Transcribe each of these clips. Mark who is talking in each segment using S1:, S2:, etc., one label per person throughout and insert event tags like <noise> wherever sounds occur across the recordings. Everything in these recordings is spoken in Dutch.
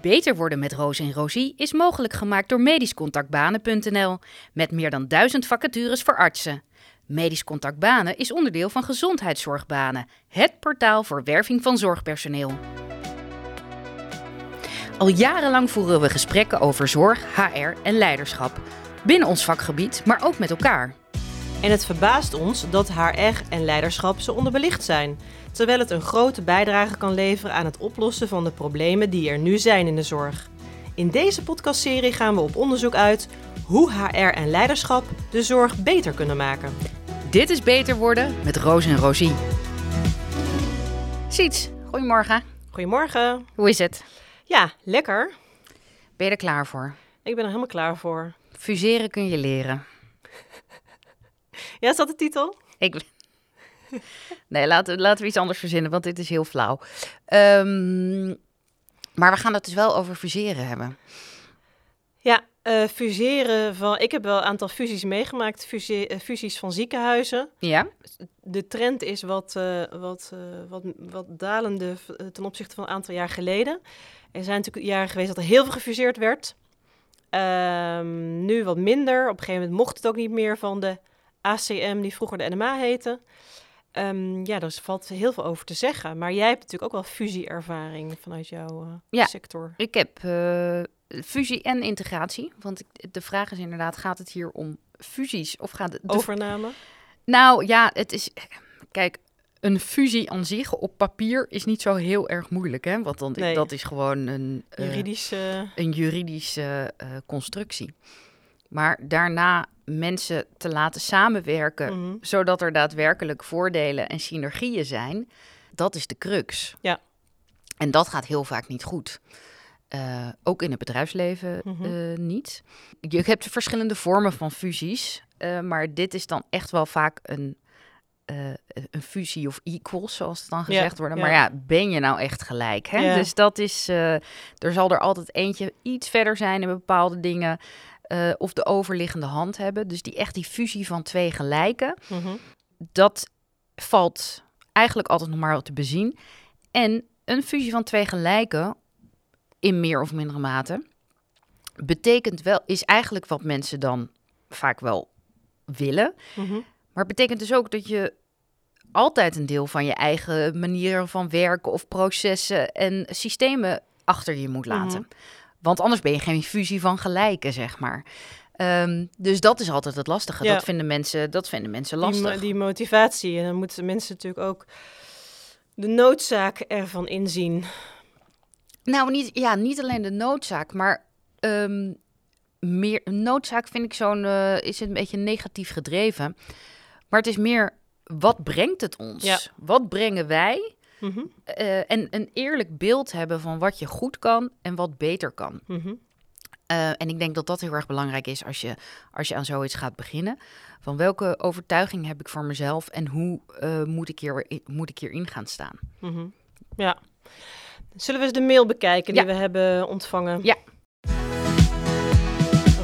S1: Beter worden met Roos en Rosie is mogelijk gemaakt door medischcontactbanen.nl met meer dan duizend vacatures voor artsen. Medisch Contact Banen is onderdeel van Gezondheidszorgbanen, het portaal voor werving van zorgpersoneel. Al jarenlang voeren we gesprekken over zorg, HR en leiderschap. Binnen ons vakgebied, maar ook met elkaar.
S2: En het verbaast ons dat HR en leiderschap zo onderbelicht zijn, terwijl het een grote bijdrage kan leveren aan het oplossen van de problemen die er nu zijn in de zorg. In deze podcastserie gaan we op onderzoek uit hoe HR en leiderschap de zorg beter kunnen maken.
S1: Dit is Beter Worden met Roos en Rosie. Siets, goedemorgen.
S2: Goedemorgen.
S1: Hoe is het?
S2: Ja, lekker.
S1: Ben je er klaar voor?
S2: Ik ben er helemaal klaar voor.
S1: Fuseren kun je leren.
S2: Ja, is dat de titel?
S1: Ik... <laughs> Nee, laten, laten we iets anders verzinnen, want dit is heel flauw. Ehm, maar we gaan het dus wel over fuseren hebben.
S2: Ja, uh, fuseren van. Ik heb wel een aantal fusies meegemaakt, fusie, uh, fusies van ziekenhuizen.
S1: Ja.
S2: De trend is wat, uh, wat, wat, wat dalende ten opzichte van een aantal jaar geleden. Er zijn natuurlijk jaren geweest dat er heel veel gefuseerd werd. Um, nu wat minder. Op een gegeven moment mocht het ook niet meer van de ACM, die vroeger de NMA heette. Um, ja, daar valt heel veel over te zeggen. Maar jij hebt natuurlijk ook wel fusieervaring vanuit jouw uh,
S1: ja,
S2: sector.
S1: Ik heb uh, fusie en integratie. Want de vraag is inderdaad, gaat het hier om fusies of gaat het...
S2: Overname?
S1: Nou ja, het is... Kijk, een fusie aan zich op papier is niet zo heel erg moeilijk, hè? Want dan,
S2: nee.
S1: dat is gewoon een...
S2: Uh, juridische...
S1: Een juridische constructie. Maar daarna mensen te laten samenwerken,
S2: Mhm.
S1: zodat er daadwerkelijk voordelen en synergieën zijn, dat is de crux.
S2: Ja.
S1: En dat gaat heel vaak niet goed. Uh, ook in het bedrijfsleven
S2: Mhm.
S1: uh, niet. Je hebt verschillende vormen van fusies, uh, maar dit is dan echt wel vaak een, eh, een fusie of equals, zoals het dan gezegd
S2: Ja,
S1: wordt.
S2: ja.
S1: Maar ja, ben je nou echt gelijk? Hè?
S2: Ja.
S1: Dus dat is, eh, er zal er altijd eentje iets verder zijn in bepaalde dingen. Eh, of de overliggende hand hebben. Dus die echt die fusie van twee gelijken.
S2: Mhm.
S1: Dat valt eigenlijk altijd nog maar wat te bezien. En een fusie van twee gelijken, in meer of mindere mate, betekent wel, is eigenlijk wat mensen dan vaak wel willen.
S2: Mhm.
S1: Maar het betekent dus ook dat je altijd een deel van je eigen manier van werken of processen en systemen achter je moet laten.
S2: Mhm.
S1: Want anders ben je geen fusie van gelijken, zeg maar. Ehm, dus dat is altijd het lastige.
S2: Ja.
S1: Dat, vinden mensen, dat vinden mensen lastig.
S2: die motivatie. En dan moeten mensen natuurlijk ook de noodzaak ervan inzien.
S1: Nou, niet, ja, niet alleen de noodzaak, maar ehm, meer noodzaak vind ik zo'n eh, is een beetje negatief gedreven. Maar het is meer wat brengt het ons?
S2: Ja.
S1: Wat brengen wij?
S2: Mhm.
S1: Eh, en een eerlijk beeld hebben van wat je goed kan en wat beter kan.
S2: Mhm.
S1: Eh, en ik denk dat dat heel erg belangrijk is als je, als je aan zoiets gaat beginnen. Van welke overtuiging heb ik voor mezelf en hoe eh, moet, ik hier, moet ik hierin gaan staan?
S2: Mhm. Ja. Zullen we eens de mail bekijken die
S1: Ja.
S2: we hebben ontvangen?
S1: Ja.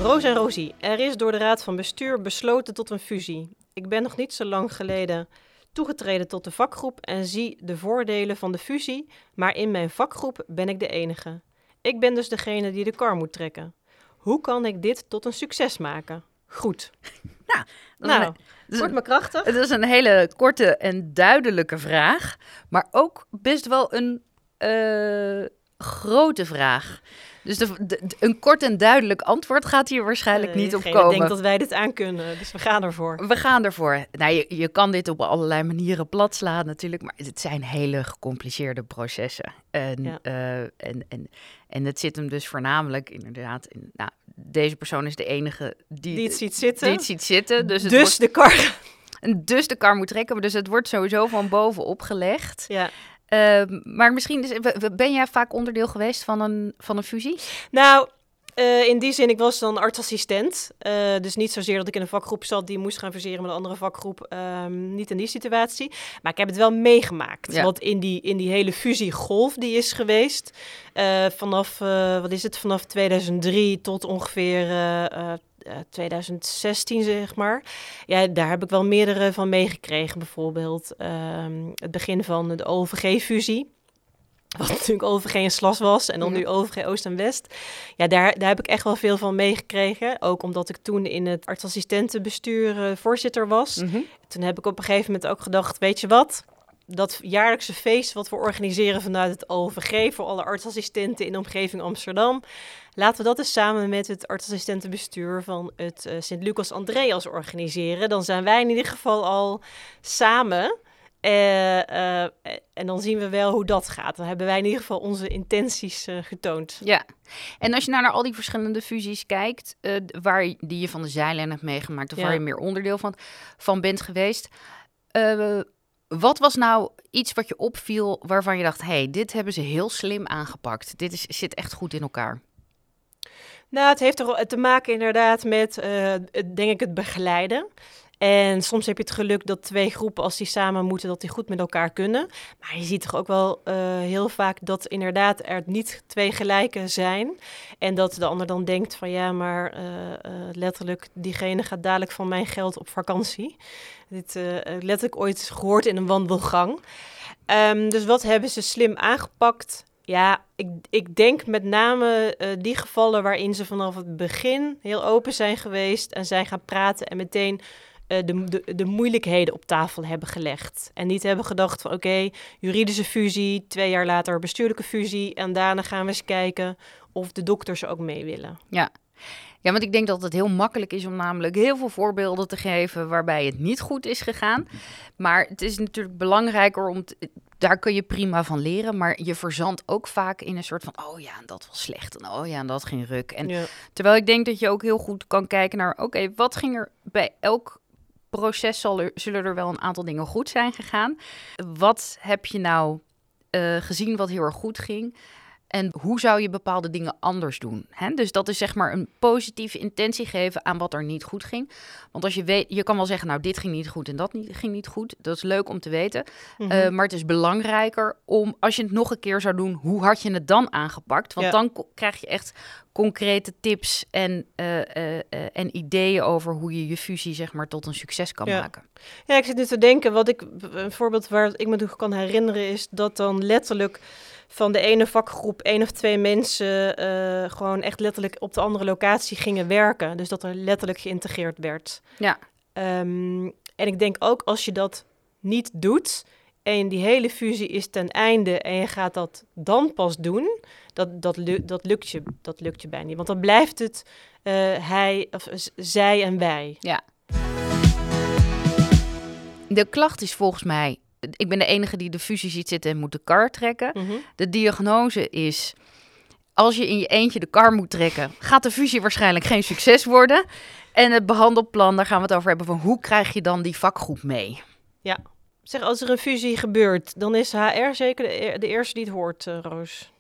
S2: Roos en Rosie, er is door de Raad van Bestuur besloten tot een fusie. Ik ben nog niet zo lang geleden toegetreden tot de vakgroep en zie de voordelen van de fusie, maar in mijn vakgroep ben ik de enige. Ik ben dus degene die de kar moet trekken. Hoe kan ik dit tot een succes maken? Goed. <laughs> Nou,
S1: een-
S2: Kort
S1: een-
S2: maar krachtig.
S1: Het is een hele korte en duidelijke vraag, maar ook best wel een eh, grote vraag. Dus de, de- de- een kort en duidelijk antwoord gaat hier waarschijnlijk niet op komen.
S2: denkt dat wij dit aankunnen, dus we gaan ervoor.
S1: We gaan ervoor. Nou, je, je kan dit op allerlei manieren platslaan natuurlijk, maar het zijn hele gecompliceerde processen. En,
S2: Ja.
S1: eh, en, en, en het zit hem dus voornamelijk inderdaad in, nou, deze persoon is de enige die,
S2: Die het ziet zitten.
S1: die het ziet zitten. Dus, het
S2: dus
S1: wordt-
S2: de kar.
S1: en <laughs> dus de kar moet trekken, maar dus het wordt sowieso van bovenop gelegd.
S2: Ja.
S1: Ehm, maar misschien, is, ben jij vaak onderdeel geweest van een, van een fusie?
S2: Nou, eh, in die zin, ik was dan artsassistent. Eh, dus niet zozeer dat ik in een vakgroep zat die moest gaan verseren met een andere vakgroep. Ehm, niet in die situatie. Maar ik heb het wel meegemaakt.
S1: Ja.
S2: Want in die, in die hele fusiegolf die is geweest. eh, vanaf, wat is het, vanaf 2003 tot ongeveer 2016, zeg maar. Ja, daar heb ik wel meerdere van meegekregen. Bijvoorbeeld ehm, het begin van de OVG-fusie. Wat natuurlijk OVG en Slas was en dan
S1: Ja.
S2: nu OVG Oost en West. Ja, daar, daar heb ik echt wel veel van meegekregen. Ook omdat ik toen in het artsassistentenbestuur eh, voorzitter was.
S1: Mhm.
S2: Toen heb ik op een gegeven moment ook gedacht, weet je wat? Dat jaarlijkse feest wat we organiseren vanuit het OVG voor alle artsassistenten in de omgeving Amsterdam. Laten we dat eens samen met het artsassistentenbestuur van het eh, Sint-Lucas Andreas organiseren. Dan zijn wij in ieder geval al samen. Eh, eh, en dan zien we wel hoe dat gaat. Dan hebben wij in ieder geval onze intenties getoond.
S1: Ja, en als je nou naar al die verschillende fusies kijkt, waar je- die je van de zijlijn hebt meegemaakt, of
S2: Ja.
S1: waar je meer onderdeel van, van bent geweest, wat was nou iets wat je opviel waarvan je dacht, hey, dit hebben ze heel slim aangepakt. Dit is, zit echt goed in elkaar.
S2: Nou, het heeft er te maken inderdaad met, eh, denk ik, het begeleiden. En soms heb je het geluk dat twee groepen, als die samen moeten, dat die goed met elkaar kunnen. Maar je ziet toch ook wel eh, heel vaak dat inderdaad er niet twee gelijke zijn. En dat de ander dan denkt van ja, maar eh, eh, letterlijk, diegene gaat dadelijk van mijn geld op vakantie. Dit letterlijk ooit gehoord in een wandelgang. Ehm, dus wat hebben ze slim aangepakt? Ja, ik, ik denk met name die gevallen waarin ze vanaf het begin heel open zijn geweest en zijn gaan praten en meteen de, de, de moeilijkheden op tafel hebben gelegd. En niet hebben gedacht van oké, juridische fusie, twee jaar later bestuurlijke fusie en daarna gaan we eens kijken of de dokters ook mee willen.
S1: Ja, want ik denk dat het heel makkelijk is om namelijk heel veel voorbeelden te geven waarbij het niet goed is gegaan. Maar het is natuurlijk belangrijker om. te- daar kun je prima van leren, maar je verzandt ook vaak in een soort van: oh ja, en dat was slecht. En oh ja, en dat ging ruk. En
S2: Ja.
S1: terwijl ik denk dat je ook heel goed kan kijken naar: oké, wat ging er bij elk proces? Zal er, zullen er wel een aantal dingen goed zijn gegaan? Wat heb je nou eh, gezien wat heel erg goed ging? En hoe zou je bepaalde dingen anders doen? Hè? Dus dat is zeg maar een positieve intentie geven aan wat er niet goed ging. Want als je weet, je kan wel zeggen, nou, dit ging niet goed en dat niet, ging niet goed. Dat is leuk om te weten.
S2: Mhm.
S1: Eh, maar het is belangrijker om, als je het nog een keer zou doen, hoe had je het dan aangepakt? Want
S2: Ja.
S1: dan krijg je echt concrete tips en, eh, eh, en ideeën over hoe je je fusie zeg maar tot een succes kan
S2: Ja.
S1: maken.
S2: Ja, ik zit nu te denken, wat ik, een voorbeeld waar ik me nog kan herinneren is dat dan letterlijk van de ene vakgroep één of twee mensen eh, gewoon echt letterlijk op de andere locatie gingen werken. Dus dat er letterlijk geïntegreerd werd.
S1: Ja.
S2: Ehm, en ik denk ook als je dat niet doet en die hele fusie is ten einde en je gaat dat dan pas doen, dat, dat, dat, lukt, je, dat lukt je bijna niet. Want dan blijft het eh, hij, of, zij en wij.
S1: De klacht is volgens mij, ik ben de enige die de fusie ziet zitten en moet de kar trekken.
S2: Mhm.
S1: De diagnose is, als je in je eentje de kar moet trekken, gaat de fusie waarschijnlijk geen succes worden. En het behandelplan, daar gaan we het over hebben van hoe krijg je dan die vakgroep mee?
S2: Zeg, als er een fusie gebeurt, dan is HR zeker de, e- de eerste die het hoort, eh, Roos.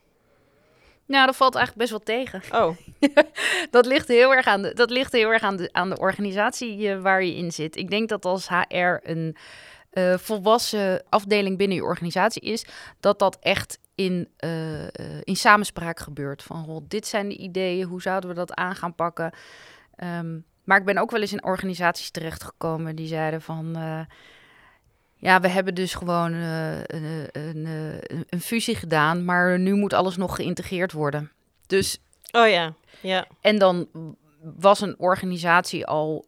S1: Nou, dat valt eigenlijk best wel tegen. <laughs>
S2: Oh,
S1: Dat ligt heel erg aan de, dat ligt heel erg aan de, aan de organisatie eh, waar je in zit. Ik denk dat als HR een eh, volwassen afdeling binnen je organisatie is, dat dat echt in, eh, eh, in samenspraak gebeurt. Van, goh, dit zijn de ideeën, hoe zouden we dat aan gaan pakken? Ehm, maar ik ben ook wel eens in organisaties terechtgekomen die zeiden van... ja, we hebben dus gewoon een, een, een, een fusie gedaan, maar nu moet alles nog geïntegreerd worden. Dus
S2: oh ja, ja.
S1: en dan was een organisatie al,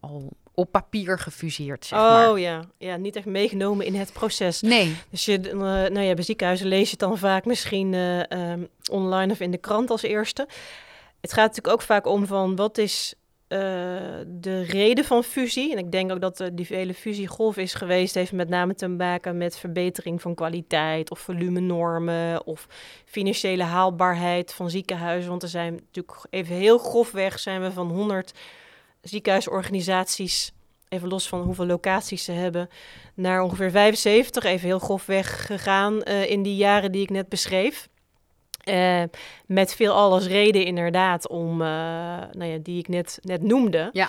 S1: al op papier gefuseerd, zeg maar.
S2: Oh ja. ja, niet echt meegenomen in het proces.
S1: Nee,
S2: Dus je, eh, nou ja, bij ziekenhuizen lees je het dan vaak misschien eh, ehm, online of in de krant als eerste. Het gaat natuurlijk ook vaak om van wat is eh, de reden van fusie. En ik denk ook dat eh, die hele fusiegolf is geweest, heeft met name te maken met verbetering van kwaliteit of volumenormen of financiële haalbaarheid van ziekenhuizen. Want er zijn natuurlijk even heel grofweg zijn we van 100 ziekenhuisorganisaties, even los van hoeveel locaties ze hebben, naar ongeveer 75, even heel grofweg gegaan eh, in die jaren die ik net beschreef. Eh, met veel alles reden inderdaad om, eh, nou ja, die ik net, net noemde.
S1: Ja.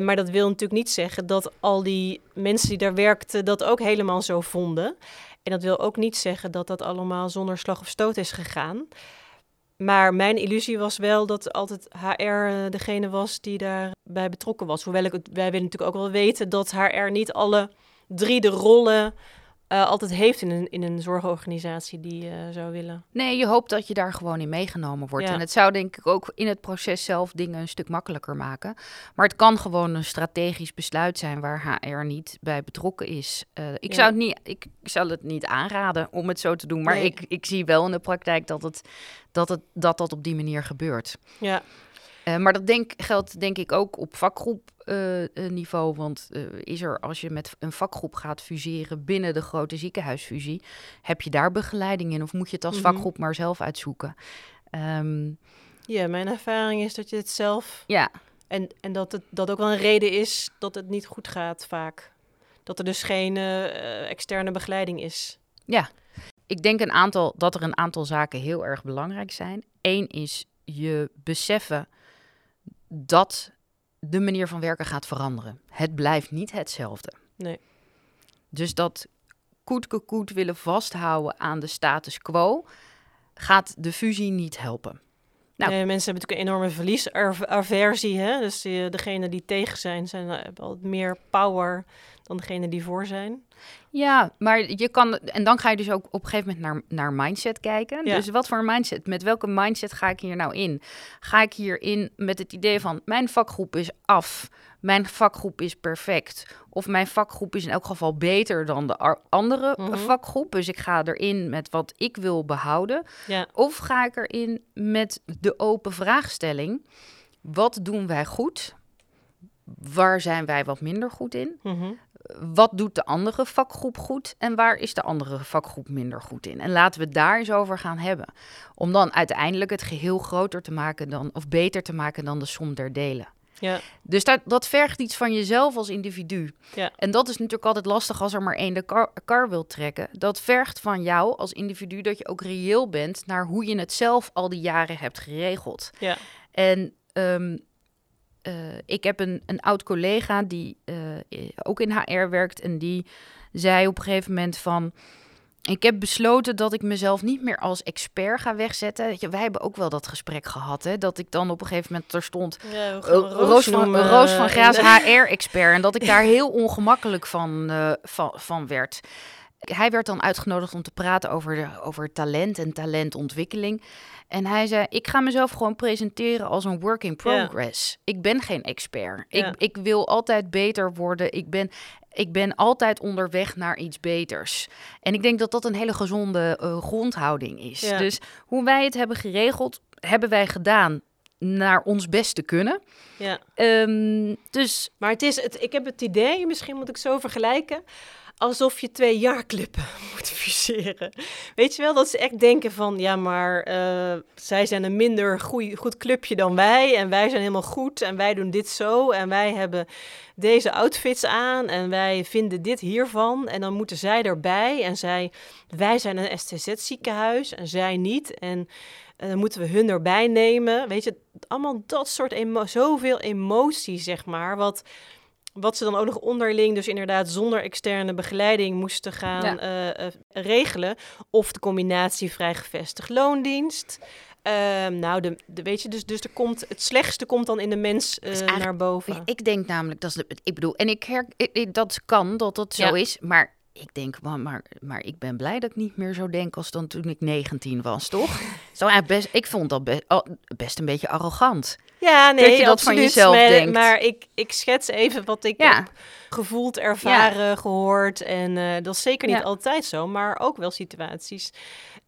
S2: Maar dat wil natuurlijk niet zeggen dat al die mensen die daar werkten dat ook helemaal zo vonden. En dat wil ook niet zeggen dat dat allemaal zonder slag of stoot is gegaan. Maar mijn illusie was wel dat altijd HR eh, degene was die daarbij betrokken was. Hoewel ik wij willen natuurlijk ook wel weten dat HR niet alle drie de rollen eh, altijd heeft in een, in een zorgorganisatie die eh, zou willen.
S1: Nee, je hoopt dat je daar gewoon in meegenomen wordt.
S2: Ja.
S1: En het zou denk ik ook in het proces zelf dingen een stuk makkelijker maken. Maar het kan gewoon een strategisch besluit zijn waar HR niet bij betrokken is. Eh, ik,
S2: Ja.
S1: zou het niet, ik, ik zou het niet aanraden om het zo te doen. Maar
S2: Nee.
S1: ik, ik zie wel in de praktijk dat het, dat, het, dat, dat op die manier gebeurt.
S2: Ja,
S1: maar dat denk, geldt denk ik ook op vakgroepniveau. want eh, is er, als je met een vakgroep gaat fuseren binnen de grote ziekenhuisfusie, heb je daar begeleiding in? Of moet je het als
S2: Mhm.
S1: vakgroep maar zelf uitzoeken? Ehm,
S2: ja, mijn ervaring is dat je het zelf...
S1: ja,
S2: En, en dat het dat ook wel een reden is dat het niet goed gaat vaak. Dat er dus geen eh, externe begeleiding is.
S1: ik denk een aantal, dat er een aantal zaken heel erg belangrijk zijn. Eén is je beseffen dat de manier van werken gaat veranderen. Het blijft niet hetzelfde.
S2: Nee.
S1: Dus dat koetke koet willen vasthouden aan de status quo gaat de fusie niet helpen. Nou.
S2: Nee, mensen hebben natuurlijk een enorme verliesaversie. Hè? Dus die, degenen die tegen zijn, zijn eh, hebben altijd meer power dan degenen die voor zijn.
S1: Ja, maar je kan. En dan ga je dus ook op een gegeven moment naar, naar mindset kijken.
S2: Ja.
S1: Dus wat voor een mindset? Met welke mindset ga ik hier nou in? Ga ik hierin met het idee van mijn vakgroep is af, mijn vakgroep is perfect, of mijn vakgroep is in elk geval beter dan de andere
S2: Mhm.
S1: vakgroep, dus ik ga erin met wat ik wil behouden,
S2: Ja,
S1: of ga ik erin met de open vraagstelling: wat doen wij goed? Waar zijn wij wat minder goed in?
S2: mhm.
S1: Wat doet de andere vakgroep goed en waar is de andere vakgroep minder goed in? En laten we het daar eens over gaan hebben. Om dan uiteindelijk het geheel groter te maken dan, of beter te maken dan de som der delen.
S2: ja,
S1: Dus dat, dat vergt iets van jezelf als individu.
S2: Ja.
S1: En dat is natuurlijk altijd lastig als er maar één de kar, kar wil trekken. Dat vergt van jou als individu dat je ook reëel bent naar hoe je het zelf al die jaren hebt geregeld.
S2: ja.
S1: En ehm, eh, ik heb een, een oud collega die eh, ook in HR werkt. En die zei op een gegeven moment van... Ik heb besloten dat ik mezelf niet meer als expert ga wegzetten. Je, wij hebben ook wel dat gesprek gehad. Hè? Dat ik dan op een gegeven moment er stond...
S2: ja
S1: eh, Roos, van, Roos van
S2: eh,
S1: Graas, HR-expert. En dat ik daar heel ongemakkelijk van, eh, van, van werd. Hij werd dan uitgenodigd om te praten over, de, over talent en talentontwikkeling. En hij zei: Ik ga mezelf gewoon presenteren als een work in progress. Ik ben geen expert. Ik, ik wil altijd beter worden. Ik ben, ik ben altijd onderweg naar iets beters. En ik denk dat dat een hele gezonde eh, grondhouding is.
S2: Ja.
S1: Dus hoe wij het hebben geregeld, hebben wij gedaan naar ons best te kunnen.
S2: Ja.
S1: Ehm, dus
S2: Maar het is, het, ik heb het idee, misschien moet ik zo vergelijken, alsof je twee jaarclippen <laughs> moet fuseren. Weet je wel, dat ze echt denken van, ja, maar eh, zij zijn een minder goed clubje dan wij en wij zijn helemaal goed en wij doen dit zo en wij hebben deze outfits aan en wij vinden dit hiervan en dan moeten zij erbij en zij, wij zijn een STZ-ziekenhuis en zij niet en en dan moeten we hun erbij nemen. Weet je, allemaal dat soort zoveel emoties, zeg maar. Wat, wat ze dan ook nog onderling, dus inderdaad zonder externe begeleiding moesten gaan
S1: Ja.
S2: eh, eh, regelen. Of de combinatie vrijgevestigd loondienst. Ehm, nou, de, de, weet je, dus, dus er komt, het slechtste komt dan in de mens eh, naar boven.
S1: ik, ik denk namelijk dat is de, ik bedoel, en ik her, ik- ik- dat kan dat dat zo
S2: Ja.
S1: is, maar ik denk, maar, maar, maar ik ben blij dat ik niet meer zo denk als dan toen ik 19 was, toch? <laughs> zo, best, ik vond dat best, best een beetje arrogant.
S2: Ja, nee,
S1: dat je dat van jezelf
S2: maar,
S1: denkt.
S2: Maar ik, ik schets even wat ik
S1: Ja.
S2: heb gevoeld, ervaren, gehoord. En eh, dat is zeker niet altijd zo, maar ook wel situaties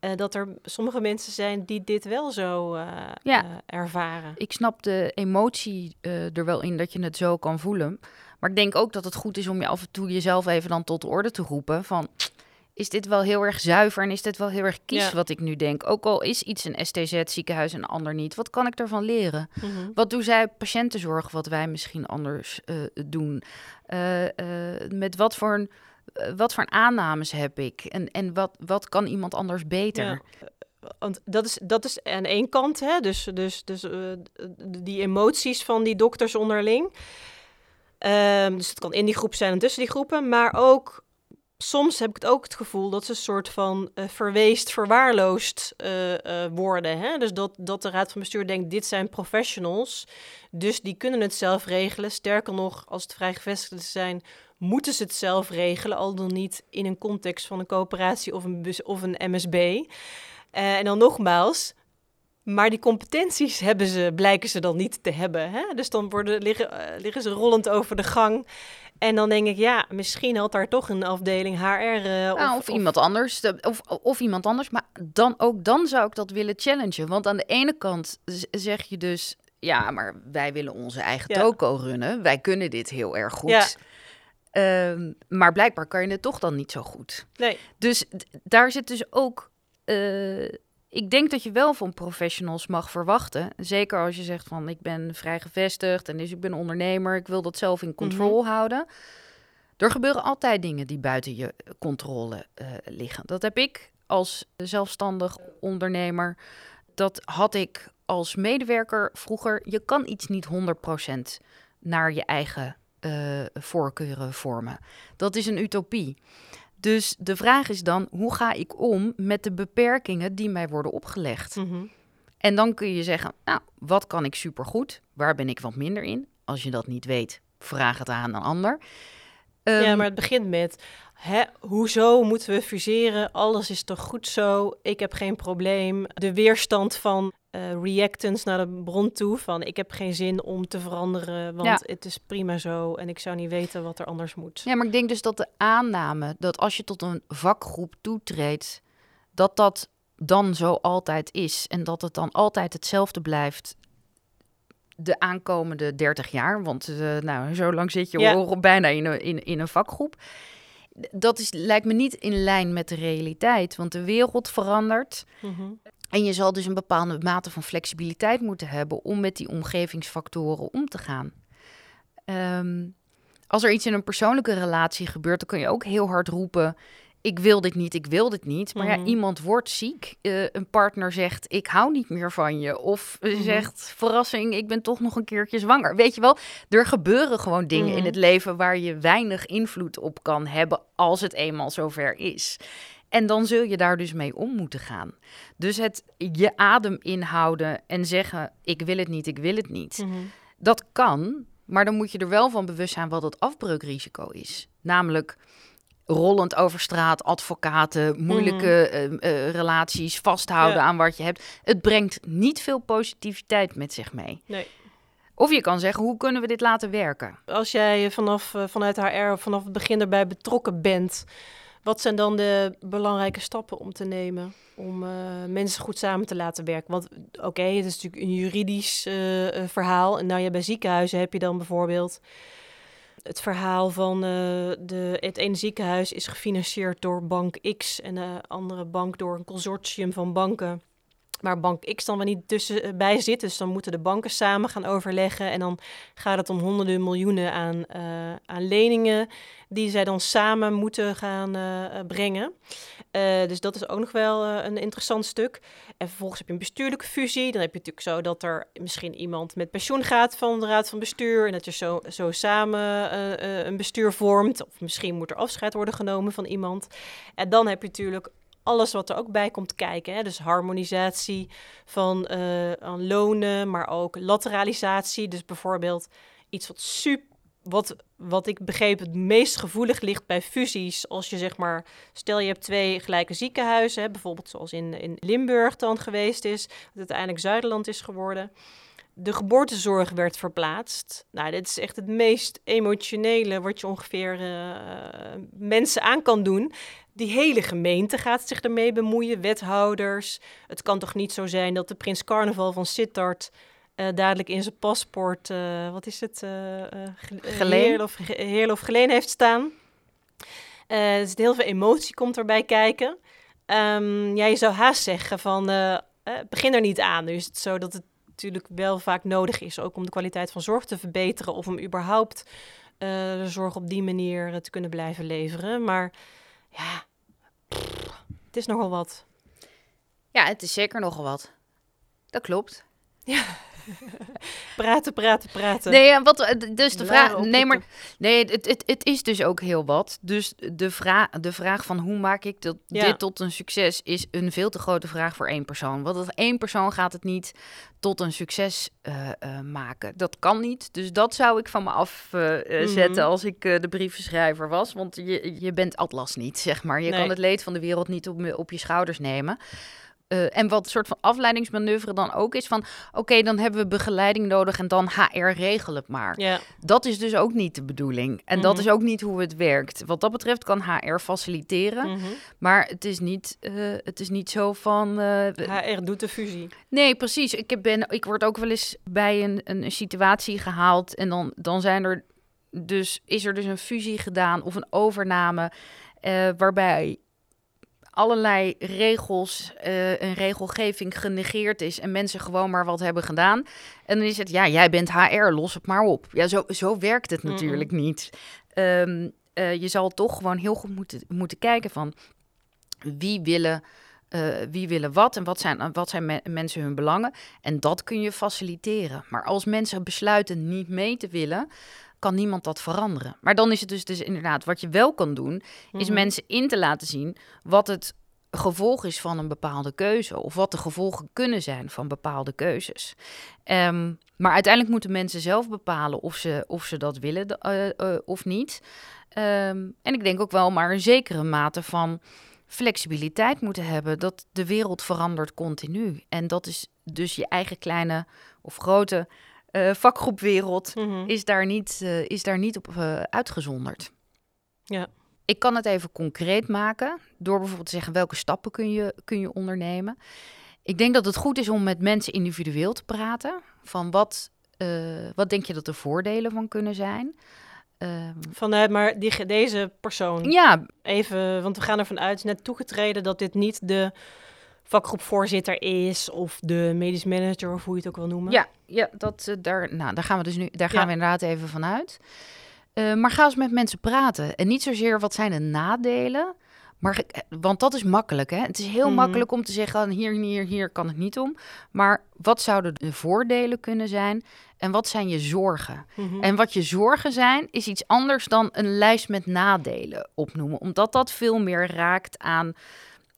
S2: eh, dat er sommige mensen zijn die dit wel zo eh,
S1: Ja.
S2: ervaren.
S1: Ik snap de emotie er wel in dat je het zo kan voelen. Maar ik denk ook dat het goed is om je af en toe jezelf even dan tot de orde te roepen van... Is dit wel heel erg zuiver en is dit wel heel erg kies
S2: Ja.
S1: wat ik nu denk? Ook al is iets een STZ, ziekenhuis en een ander niet. Wat kan ik ervan leren?
S2: Mhm.
S1: Wat doen zij patiëntenzorg wat wij misschien anders eh, doen? Eh, eh, met wat voor, een- wat voor aannames heb ik? En, en wat, wat kan iemand anders beter?
S2: Ja. Want dat is, dat is aan één kant, hè? dus, dus, dus die emoties van die dokters onderling. Ehm, dus het kan in die groep zijn en tussen die groepen, maar ook soms heb ik het ook het gevoel dat ze een soort van eh, verweest, verwaarloosd eh, eh, worden. Hè? Dus dat, dat de raad van bestuur denkt, dit zijn professionals, dus die kunnen het zelf regelen. Sterker nog, als het vrijgevestigden zijn, moeten ze het zelf regelen, al dan niet in een context van een coöperatie of een, bus of een MSB. En dan nogmaals, maar die competenties hebben ze, blijken ze dan niet te hebben. Hè? Dus dan worden, liggen, eh, liggen ze rollend over de gang. En dan denk ik, ja, misschien had daar toch een afdeling HR. eh, of,
S1: Nou, of, iemand anders. de- Of, of iemand anders. Maar dan, ook dan zou ik dat willen challengen. Want aan de ene kant zeg je dus... Ja, maar wij willen onze eigen
S2: Ja.
S1: toko runnen. Wij kunnen dit heel erg goed.
S2: Ja.
S1: Ehm, maar blijkbaar kan je het toch dan niet zo goed.
S2: Nee,
S1: Dus daar zit dus ook. eh, ik denk dat je wel van professionals mag verwachten. Zeker als je zegt van ik ben vrij gevestigd en dus ik ben ondernemer. Ik wil dat zelf in controle houden. Er gebeuren altijd dingen die buiten je controle eh, liggen. Dat heb ik als zelfstandig ondernemer. Dat had ik als medewerker vroeger. Je kan iets niet 100% naar je eigen eh, voorkeuren vormen. Dat is een utopie. Dus de vraag is dan, hoe ga ik om met de beperkingen die mij worden opgelegd?
S2: Mhm.
S1: En dan kun je zeggen, nou, wat kan ik supergoed? Waar ben ik wat minder in? Als je dat niet weet, vraag het aan een ander.
S2: ja,
S1: Ehm,
S2: maar het begint met, hè, hoezo moeten we fuseren? Alles is toch goed zo? Ik heb geen probleem. De weerstand van reactance naar de bron toe, van ik heb geen zin om te veranderen, want
S1: Ja.
S2: het is prima zo en ik zou niet weten wat er anders moet.
S1: Ja, maar ik denk dus dat de aanname dat als je tot een vakgroep toetreedt, dat dat dan zo altijd is en dat het dan altijd hetzelfde blijft de aankomende 30 jaar, want eh, nou, zo lang zit je
S2: Ja.
S1: al bijna in een, in, in een vakgroep. Dat is, lijkt me niet in lijn met de realiteit, want de wereld verandert.
S2: Mhm.
S1: En je zal dus een bepaalde mate van flexibiliteit moeten hebben om met die omgevingsfactoren om te gaan. Ehm, als er iets in een persoonlijke relatie gebeurt, dan kun je ook heel hard roepen: Ik wil dit niet, ik wil dit niet. Maar ja,
S2: Mhm.
S1: iemand wordt ziek. Eh, een partner zegt: Ik hou niet meer van je. Of eh,
S2: Mhm.
S1: zegt: Verrassing, ik ben toch nog een keertje zwanger. Weet je wel, er gebeuren gewoon dingen in
S2: Mhm.
S1: het leven waar je weinig invloed op kan hebben als het eenmaal zover is. En dan zul je daar dus mee om moeten gaan. Dus het je adem inhouden en zeggen: Ik wil het niet, ik wil het niet.
S2: Mhm.
S1: Dat kan, maar dan moet je er wel van bewust zijn wat het afbreukrisico is. Namelijk rollend over straat, advocaten, moeilijke eh, eh, relaties, vasthouden
S2: Ja.
S1: aan wat je hebt. Het brengt niet veel positiviteit met zich mee.
S2: Nee.
S1: Of je kan zeggen, hoe kunnen we dit laten werken?
S2: Als jij vanaf, eh, vanuit HR vanaf het begin erbij betrokken bent, wat zijn dan de belangrijke stappen om te nemen om eh, mensen goed samen te laten werken? Want oké, het is natuurlijk een juridisch eh, eh, verhaal. En nou ja, bij ziekenhuizen heb je dan bijvoorbeeld het verhaal van de, het ene ziekenhuis is gefinancierd door bank X en de andere bank door een consortium van banken. Maar bank X dan weer niet tussenbij zit. Dus dan moeten de banken samen gaan overleggen. En dan gaat het om honderden miljoenen aan, eh, aan leningen die zij dan samen moeten gaan eh, eh, brengen. Eh, dus dat is ook nog wel eh, een interessant stuk. En vervolgens heb je een bestuurlijke fusie. Dan heb je natuurlijk zo dat er misschien iemand met pensioen gaat van de raad van bestuur. En dat je zo, zo samen eh, eh, een bestuur vormt. Of misschien moet er afscheid worden genomen van iemand. En dan heb je natuurlijk alles wat er ook bij komt kijken. Hè? Dus harmonisatie van aan lonen, maar ook lateralisatie. Dus bijvoorbeeld iets wat super. Wat, wat ik begreep het meest gevoelig ligt bij fusies. Als je zeg maar, stel je hebt twee gelijke ziekenhuizen, hè, bijvoorbeeld zoals in, in Limburg dan geweest is, wat uiteindelijk Zuiderland is geworden. De geboortezorg werd verplaatst. Nou, dit is echt het meest emotionele wat je ongeveer eh, mensen aan kan doen. Die hele gemeente gaat zich ermee bemoeien, wethouders. Het kan toch niet zo zijn dat de prins carnaval van Sittard eh, dadelijk in zijn paspoort, eh, wat is het,
S1: Geleen?
S2: heerl of, heerl of geleen heeft staan. Eh, er zit heel veel emotie komt erbij kijken. Ehm, ja, je zou haast zeggen van, begin er niet aan. Nu is het zo dat het natuurlijk wel vaak nodig is, ook om de kwaliteit van zorg te verbeteren of om überhaupt de zorg op die manier te kunnen blijven leveren. Maar ja, pff, het is nogal wat.
S1: Ja, het is zeker nogal wat. Dat klopt.
S2: Ja. <laughs> praten, praten, praten.
S1: Nee, wat, eh, dus de
S2: Blaren
S1: vraag. Nee, maar nee, het, het, het is dus ook heel wat. Dus de, vraag, de vraag van hoe maak ik dat,
S2: Ja.
S1: dit tot een succes is een veel te grote vraag voor één persoon. Want dat één persoon gaat het niet tot een succes eh, eh, maken. Dat kan niet. Dus dat zou ik van me afzetten zetten
S2: Mhm.
S1: als ik de brievenschrijver was. Want je, je bent Atlas niet, <laughs> zeg maar. Je
S2: Nee.
S1: kan het leed van de wereld niet op, op je schouders nemen. Eh, en wat een soort van afleidingsmanoeuvre dan ook is van... oké, dan hebben we begeleiding nodig en dan HR regel het maar. Dat is dus ook niet de bedoeling. En dat
S2: Mhm.
S1: is ook niet hoe het werkt. Wat dat betreft kan HR faciliteren.
S2: mhm.
S1: Maar het is niet, eh, het is niet zo van... eh,
S2: HR doet de fusie.
S1: nee, precies. Ik, ben, ik word ook wel eens bij een, een, een situatie gehaald... en dan, dan zijn er dus, is er dus een fusie gedaan of een overname... eh, waarbij allerlei regels eh en regelgeving genegeerd is... en mensen gewoon maar wat hebben gedaan. En dan is het, ja, jij bent HR, los het maar op. Ja, zo, zo werkt het natuurlijk niet. Ehm, eh, je zal toch gewoon heel goed moeten, moeten kijken van... wie willen, eh, wie willen wat en wat zijn, wat zijn me- mensen hun belangen. En dat kun je faciliteren. Maar als mensen besluiten niet mee te willen, kan niemand dat veranderen. Maar dan is het dus, dus inderdaad, wat je wel kan doen, is
S2: Mhm.
S1: mensen in te laten zien wat het gevolg is van een bepaalde keuze. Of wat de gevolgen kunnen zijn van bepaalde keuzes. Ehm, maar uiteindelijk moeten mensen zelf bepalen of ze, of ze dat willen eh, eh, of niet. Ehm, en ik denk ook wel maar een zekere mate van flexibiliteit moeten hebben. Dat de wereld verandert continu. En dat is dus je eigen kleine of grote eh, vakgroepwereld
S2: Mhm.
S1: is daar niet, eh, is daar niet op eh, uitgezonderd.
S2: Ja.
S1: Ik kan het even concreet maken door bijvoorbeeld te zeggen welke stappen kun je, kun je ondernemen. Ik denk dat het goed is om met mensen individueel te praten. Van wat, wat denk je dat de voordelen van kunnen zijn? Ehm,
S2: Vanuit maar die, deze persoon.
S1: ja,
S2: Even, want we gaan ervan uit, net toegetreden, dat dit niet de vakgroepvoorzitter is of de medisch manager of hoe je het ook wil noemen.
S1: Ja, ja dat, eh, daar, nou, daar gaan we dus nu, daar gaan
S2: Ja.
S1: we inderdaad even vanuit. Eh maar ga eens met mensen praten. En niet zozeer wat zijn de nadelen. Maar, eh, want dat is makkelijk. Hè? Het is heel
S2: Mhm.
S1: makkelijk om te zeggen: "Ah, hier, hier, hier kan het niet om. Maar wat zouden de voordelen kunnen zijn? En wat zijn je zorgen?
S2: Mhm.
S1: En wat je zorgen zijn, is iets anders dan een lijst met nadelen opnoemen. Omdat dat veel meer raakt aan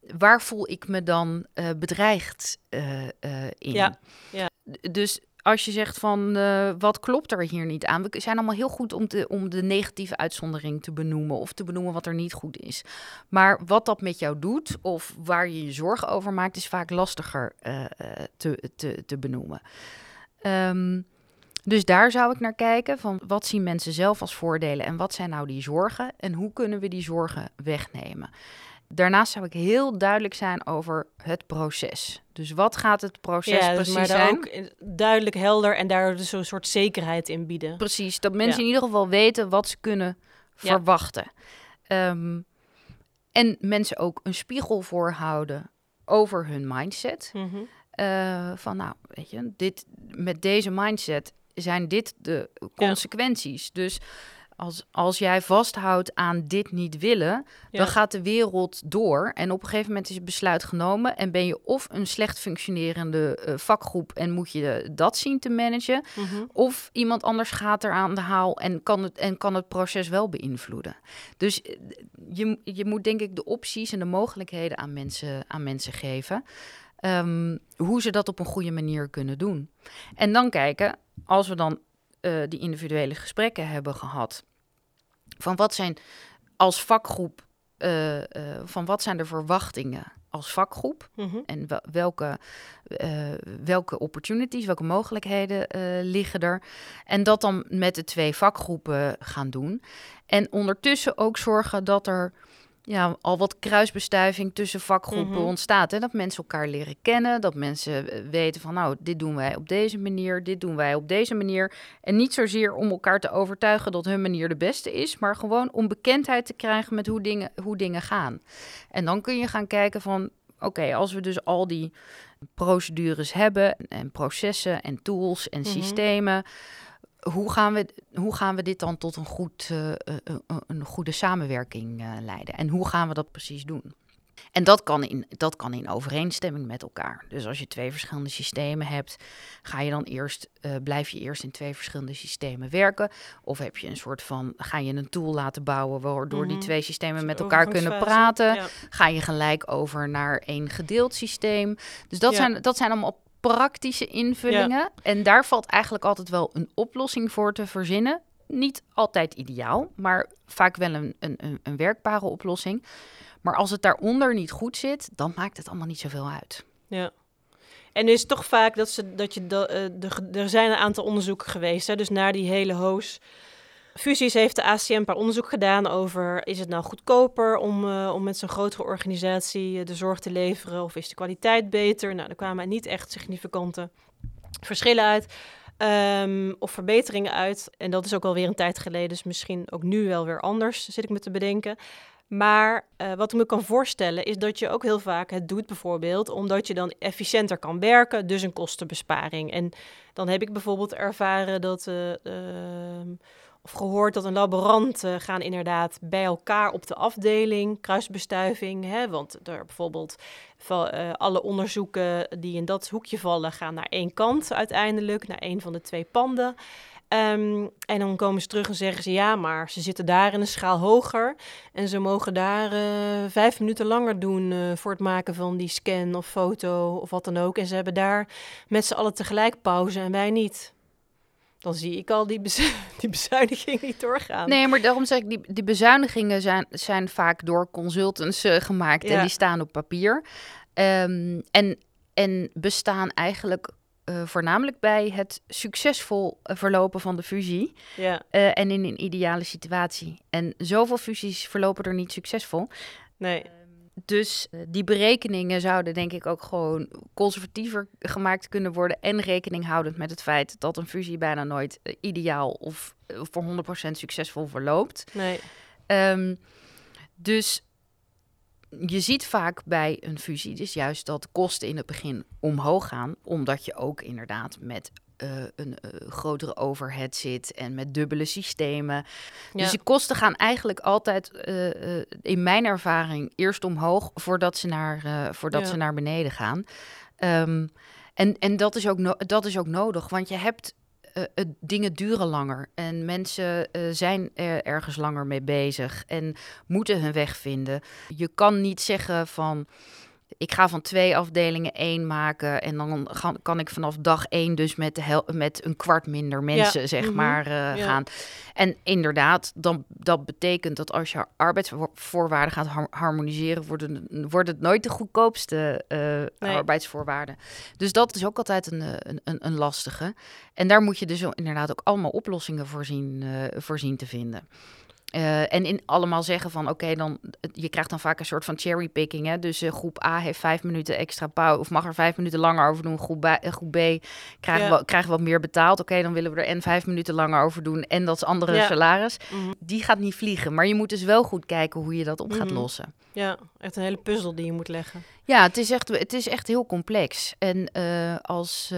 S1: waar voel ik me dan eh, bedreigd eh, eh, in.
S2: Ja, ja.
S1: Dus als je zegt van wat klopt er hier niet aan? We zijn allemaal heel goed om, te, om de negatieve uitzondering te benoemen of te benoemen wat er niet goed is. Maar wat dat met jou doet of waar je je zorgen over maakt, is vaak lastiger te, te, te benoemen. Ehm, dus daar zou ik naar kijken van wat zien mensen zelf als voordelen en wat zijn nou die zorgen en hoe kunnen we die zorgen wegnemen. Daarnaast zou ik heel duidelijk zijn over het proces. Dus wat gaat het proces
S2: ja, dus
S1: precies
S2: maar
S1: zijn?
S2: ook duidelijk helder en daar dus zo'n soort zekerheid in bieden.
S1: Precies, dat mensen
S2: Ja.
S1: in ieder geval weten wat ze kunnen
S2: Ja.
S1: verwachten. Ehm, en mensen ook een spiegel voorhouden over hun mindset.
S2: Mhm.
S1: Eh, van nou, weet je, dit, met deze mindset zijn dit de consequenties. Dus als, als jij vasthoudt aan dit niet willen,
S2: Ja.
S1: dan gaat de wereld door. En op een gegeven moment is het besluit genomen. En ben je of een slecht functionerende eh, vakgroep en moet je dat zien te managen.
S2: Mhm.
S1: Of iemand anders gaat er aan de haal en kan het, en kan het proces wel beïnvloeden. Dus eh, je, je moet denk ik de opties en de mogelijkheden aan mensen, aan mensen geven. Ehm, hoe ze dat op een goede manier kunnen doen. En dan kijken, als we dan eh, die individuele gesprekken hebben gehad, van wat zijn als vakgroep, eh, eh, van wat zijn de verwachtingen als vakgroep?
S2: Mhm.
S1: En wel- welke, welke opportunities, welke mogelijkheden liggen er? En dat dan met de twee vakgroepen gaan doen. En ondertussen ook zorgen dat er ja, al wat kruisbestuiving tussen vakgroepen
S2: Mhm.
S1: ontstaat. En dat mensen elkaar leren kennen. Dat mensen eh, weten van nou, dit doen wij op deze manier, dit doen wij op deze manier. En niet zozeer om elkaar te overtuigen dat hun manier de beste is, maar gewoon om bekendheid te krijgen met hoe dingen, hoe dingen gaan. En dan kun je gaan kijken van oké, als we dus al die procedures hebben en processen en tools en
S2: Mhm.
S1: systemen, hoe gaan, we, hoe gaan we dit dan tot een, goed, eh, eh, eh, een goede samenwerking leiden? En hoe gaan we dat precies doen? En dat kan, in, dat kan in overeenstemming met elkaar. Dus als je twee verschillende systemen hebt, ga je dan eerst, uh, blijf je eerst in twee verschillende systemen werken? Of heb je een soort van, ga je een tool laten bouwen waardoor die mhm. twee systemen met elkaar kunnen praten? Ga je gelijk over naar één gedeeld systeem? Dus dat, zijn, dat zijn allemaal praktische invullingen. En daar valt eigenlijk altijd wel een oplossing voor te verzinnen. Niet altijd ideaal, maar vaak wel een, een, een werkbare oplossing. Maar als het daaronder niet goed zit, dan maakt het allemaal niet zoveel uit.
S2: Ja. En is toch vaak dat, ze, dat je. De, de, er zijn een aantal onderzoeken geweest. Hè? Dus naar die hele hoos fusies heeft de ACM een paar onderzoek gedaan over... is het nou goedkoper om, uh, om met zo'n grotere organisatie eh, de zorg te leveren... of is de kwaliteit beter? Nou, er kwamen niet echt significante verschillen uit. Um, of verbeteringen uit. En dat is ook alweer een tijd geleden, dus misschien ook nu wel weer anders, zit ik me te bedenken. Maar uh, wat ik me kan voorstellen is dat je ook heel vaak het doet bijvoorbeeld omdat je dan efficiënter kan werken, dus een kostenbesparing. En dan heb ik bijvoorbeeld ervaren dat uh, of gehoord dat een laboranten gaan inderdaad bij elkaar op de afdeling, kruisbestuiving. Hè, want er bijvoorbeeld van, uh, alle onderzoeken die in dat hoekje vallen, gaan naar één kant uiteindelijk, naar één van de twee panden. Um, en dan komen ze terug en zeggen ze ja, maar ze zitten daar in een schaal hoger. En ze mogen daar uh, vijf minuten langer doen uh, voor het maken van die scan of foto of wat dan ook. En ze hebben daar met z'n allen tegelijk pauze en wij niet dan zie ik al die, bezu <laughs> die bezuinigingen niet doorgaan.
S1: Nee, maar daarom zeg ik, die, die bezuinigingen zijn, zijn vaak door consultants uh, gemaakt en die staan op papier. Um, en, en bestaan eigenlijk uh, voornamelijk bij het succesvol verlopen van de fusie. Ja. Uh, en in een ideale situatie. En zoveel fusies verlopen er niet succesvol.
S2: Nee.
S1: Dus eh, die berekeningen zouden denk ik ook gewoon conservatiever gemaakt kunnen worden. En rekening houdend met het feit dat een fusie bijna nooit eh, ideaal of uh, voor 100% succesvol verloopt.
S2: Nee.
S1: Um, dus je ziet vaak bij een fusie dus juist dat kosten in het begin omhoog gaan. Omdat je ook inderdaad met uh, een uh, grotere overhead zit en met dubbele systemen. Dus de kosten gaan eigenlijk altijd, uh, in mijn ervaring, eerst omhoog voordat ze naar, voordat ja. ze naar beneden gaan. Um, en en dat, is ook no dat is ook nodig, want je hebt dingen duren langer en mensen zijn er ergens langer mee bezig en moeten hun weg vinden. Je kan niet zeggen van ik ga van twee afdelingen één maken. En dan kan ik vanaf dag één dus met, de met een kwart minder mensen, zeg mhm. maar, uh, gaan. En inderdaad, dan, dat betekent dat als je arbeidsvoorwaarden gaat harmoniseren, wordt het, wordt het nooit de goedkoopste uh, arbeidsvoorwaarden. Dus dat is ook altijd een, een, een, een, lastige. En daar moet je dus inderdaad ook allemaal oplossingen voor zien, uh, voor zien te vinden. Uh, en in allemaal zeggen van oké, dan je krijgt dan vaak een soort van cherrypicking. Hè? Dus uh, groep A heeft vijf minuten extra pauze of mag er vijf minuten langer over doen. Groep, B, uh, groep B krijgen, ja. we, krijgen wat meer betaald. Oké, dan willen we er en vijf minuten langer over doen en dat is andere ja. salaris. Mm -hmm. Die gaat niet vliegen, maar je moet dus wel goed kijken hoe je dat op mm -hmm. gaat lossen.
S2: Ja, echt een hele puzzel die je moet leggen.
S1: Ja, het is echt, het is echt heel complex. En als,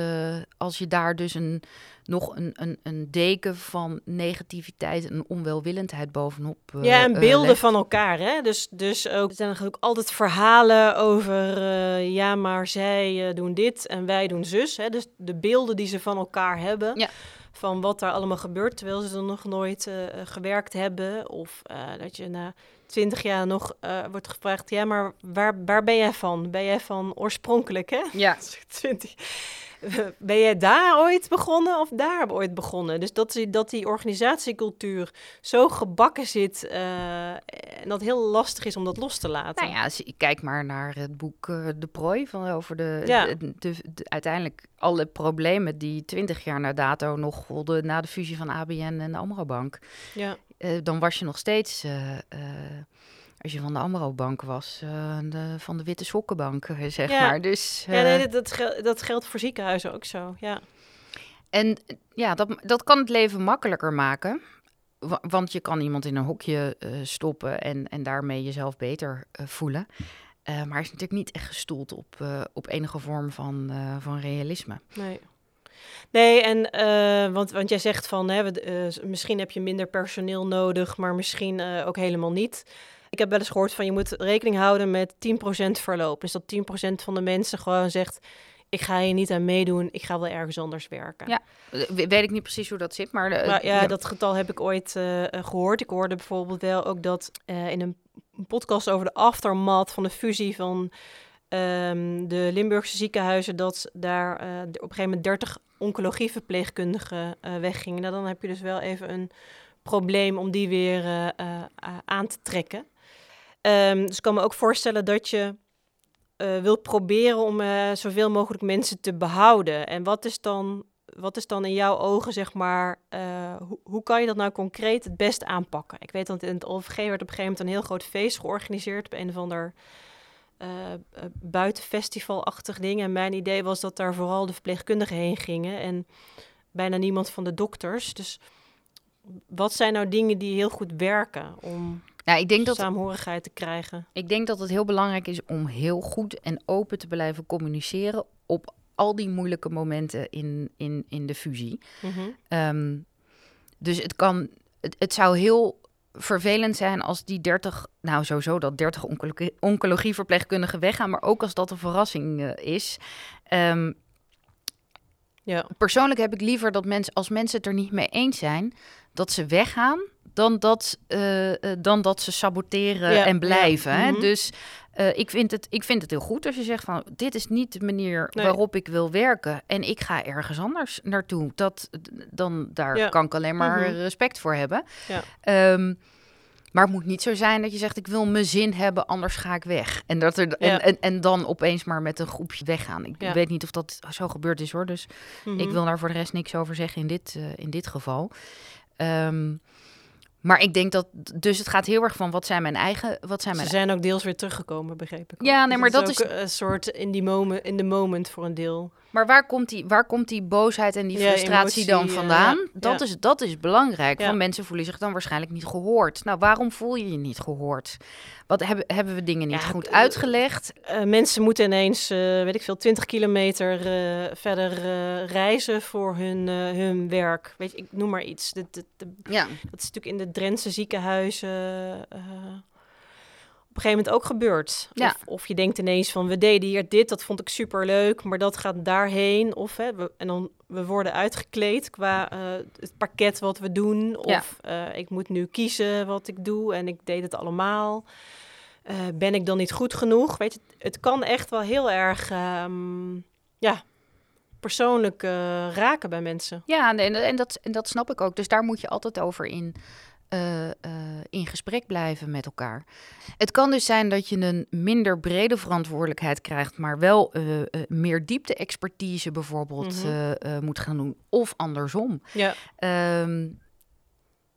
S1: als je daar dus een nog een, een, een deken van negativiteit en onwelwillendheid bovenop.
S2: Uh, ja, en beelden van elkaar. Hè? Dus, dus ook, er zijn ook altijd verhalen over, ja, maar zij doen dit en wij doen zus. Hè? Dus de beelden die ze van elkaar hebben.
S1: Ja.
S2: Van wat daar allemaal gebeurt, terwijl ze er nog nooit gewerkt hebben. Of dat je na twintig jaar nog wordt gevraagd, ja, maar waar, waar ben jij van? Ben jij van oorspronkelijk, hè?
S1: Ja. <laughs>
S2: 20. <laughs> ben jij daar ooit begonnen of daar ooit begonnen? Dus dat, die, dat die organisatiecultuur zo gebakken zit uh, en dat heel lastig is om dat los te laten.
S1: Nou ja, kijk maar naar het boek uh, De Prooi van over de, ja. de, de, de, uiteindelijk alle problemen die twintig jaar na dato nog golden na de fusie van ABN en de Amrobank.
S2: Ja.
S1: Uh, dan was je nog steeds als je van de Amro-bank was, uh, de, van de Witte Sokkenbank, eh, zeg
S2: ja.
S1: maar. Dus,
S2: uh, ja, nee, dat, dat, dat geldt voor ziekenhuizen ook zo, ja.
S1: En ja, dat, dat kan het leven makkelijker maken. Want je kan iemand in een hokje uh, stoppen en, en daarmee jezelf beter voelen. maar is natuurlijk niet echt gestoeld op, op enige vorm van, van realisme.
S2: Nee. Nee, en uh, want, want jij zegt van hè, we, uh, misschien heb je minder personeel nodig, maar misschien uh, ook helemaal niet. Ik heb wel eens gehoord van je moet rekening houden met 10% verloop. Dus dat 10% van de mensen gewoon zegt, ik ga hier niet aan meedoen, ik ga wel ergens anders werken.
S1: Ja, we- weet ik niet precies hoe dat zit, maar... eh,
S2: Maar ja, dat getal heb ik ooit eh, eh, gehoord. Ik hoorde bijvoorbeeld wel ook dat in een podcast over de aftermath van de fusie van ehm, de Limburgse ziekenhuizen, dat daar op een gegeven moment 30 oncologieverpleegkundigen eh, weggingen. Nou, dan heb je dus wel even een probleem om die weer aan te trekken. Ehm, dus ik kan me ook voorstellen dat je eh wilt proberen om eh, zoveel mogelijk mensen te behouden. En wat is dan, wat is dan in jouw ogen, zeg maar, eh, hoe, hoe kan je dat nou concreet het best aanpakken? Ik weet dat in het OVG werd op een gegeven moment een heel groot feest georganiseerd op een of ander buitenfestivalachtig ding. En mijn idee was dat daar vooral de verpleegkundigen heen gingen en bijna niemand van de dokters. Dus wat zijn nou dingen die heel goed werken om
S1: Nou, ik denk dat
S2: saamhorigheid te krijgen?
S1: Ik denk dat het heel belangrijk is om heel goed en open te blijven communiceren op al die moeilijke momenten in, in, in de fusie.
S2: Mhm.
S1: Ehm, dus het kan, het, het zou heel vervelend zijn als die 30, nou sowieso dat 30 oncologie, oncologieverpleegkundigen weggaan, maar ook als dat een verrassing eh, is. Ehm,
S2: Ja.
S1: persoonlijk heb ik liever dat mensen, als mensen het er niet mee eens zijn, dat ze weggaan, dan dat, eh, eh, dan dat ze saboteren
S2: Ja,
S1: en
S2: ja.
S1: blijven. hè.
S2: Mhm.
S1: Dus eh, ik, vind het, ik vind het heel goed als je zegt van dit is niet de manier
S2: Nee.
S1: waarop ik wil werken en ik ga ergens anders naartoe. Dat, dan daar
S2: Ja.
S1: kan ik alleen maar
S2: Mhm.
S1: respect voor hebben.
S2: Ja.
S1: Ehm, maar het moet niet zo zijn dat je zegt ik wil mijn zin hebben, anders ga ik weg. En, dat er,
S2: Ja.
S1: en, en, en dan opeens maar met een groepje weggaan. Ik
S2: Ja.
S1: weet niet of dat zo gebeurd is hoor. Dus ik
S2: Mhm.
S1: wil daar voor de rest niks over zeggen in dit, in dit geval. Ehm, maar ik denk dat, dus het gaat heel erg van wat zijn mijn eigen, wat zijn
S2: Ze
S1: mijn
S2: zijn ook deels weer teruggekomen, begreep ik.
S1: Ja, nee,
S2: Dus
S1: maar
S2: het
S1: dat
S2: ook een soort in die moment, in de moment voor een deel.
S1: Maar waar komt die, waar komt die boosheid en die frustratie dan
S2: emotie, eh,
S1: vandaan?
S2: ja,
S1: dat. Is, dat is belangrijk. Van mensen voelen zich dan waarschijnlijk niet gehoord. Nou, waarom voel je je niet gehoord? Wat hebben, hebben we dingen niet goed
S2: eh,
S1: uitgelegd?
S2: Eh, mensen moeten ineens, weet ik veel, 20 kilometer verder reizen voor hun, hun werk. Weet je, ik noem maar iets. De, de, de-
S1: Ja.
S2: dat is natuurlijk in de Drentse ziekenhuizen op een gegeven moment ook gebeurd.
S1: Ja.
S2: Of, of je denkt ineens van, we deden hier dit, dat vond ik super leuk, maar dat gaat daarheen. Of hè, we, en dan we worden uitgekleed qua eh, het pakket wat we doen. Of eh, ik moet nu kiezen wat ik doe en ik deed het allemaal. Eh, ben ik dan niet goed genoeg? Weet je, het kan echt wel heel erg, ehm, ja, persoonlijk raken bij mensen.
S1: Ja, en, en, dat, en dat snap ik ook. Dus daar moet je altijd over in, eh, eh, in gesprek blijven met elkaar. Het kan dus zijn dat je een minder brede verantwoordelijkheid krijgt, maar wel eh, meer diepte-expertise bijvoorbeeld
S2: Mhm.
S1: moet gaan doen. Of andersom.
S2: Ja,
S1: Ehm,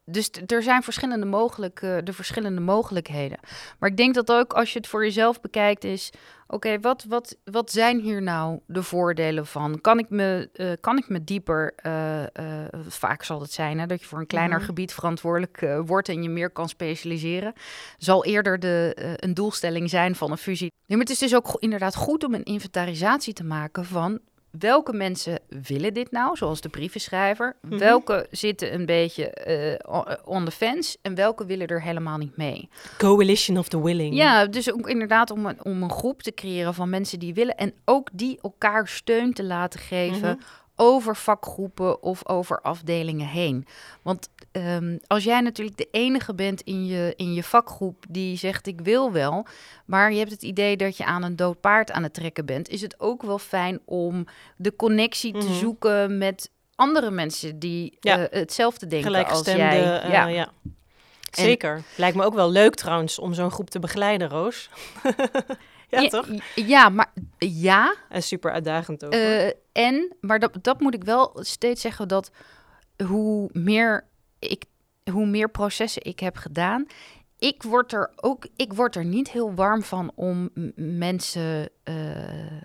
S1: dus er zijn verschillende, mogelijke, de verschillende mogelijkheden. Maar ik denk dat ook als je het voor jezelf bekijkt is... oké, wat, wat, wat zijn hier nou de voordelen van? Kan ik me, eh, kan ik me dieper... eh, eh, vaak zal het zijn hè, dat je voor een kleiner
S2: Mhm.
S1: gebied verantwoordelijk wordt... en je meer kan specialiseren. Zal eerder de, een doelstelling zijn van een fusie. Nee, maar het is dus ook inderdaad goed om een inventarisatie te maken van welke mensen willen dit nou, zoals de brievenschrijver?
S2: Mhm.
S1: Welke zitten een beetje o- on the fence en welke willen er helemaal niet mee?
S2: coalition of the willing.
S1: Ja, dus ook inderdaad om een, om een groep te creëren van mensen die willen en ook die elkaar steun te laten geven
S2: Mhm.
S1: Over vakgroepen of over afdelingen heen. Want ehm, als jij natuurlijk de enige bent in je, in je vakgroep die zegt ik wil wel, maar je hebt het idee dat je aan een dood paard aan het trekken bent, is het ook wel fijn om de connectie te
S2: Mhm.
S1: zoeken met andere mensen die
S2: Ja.
S1: eh, hetzelfde denken als jij.
S2: eh,
S1: ja.
S2: ja. Zeker. Lijkt me ook wel leuk trouwens om zo'n groep te begeleiden, Roos. <laughs> ja,
S1: Ja,
S2: toch?
S1: Ja, maar ja,
S2: En super uitdagend ook.
S1: Eh, en, maar dat, dat moet ik wel steeds zeggen dat hoe meer ik, hoe meer processen ik heb gedaan, ik word er ook, ik word er niet heel warm van om mensen eh,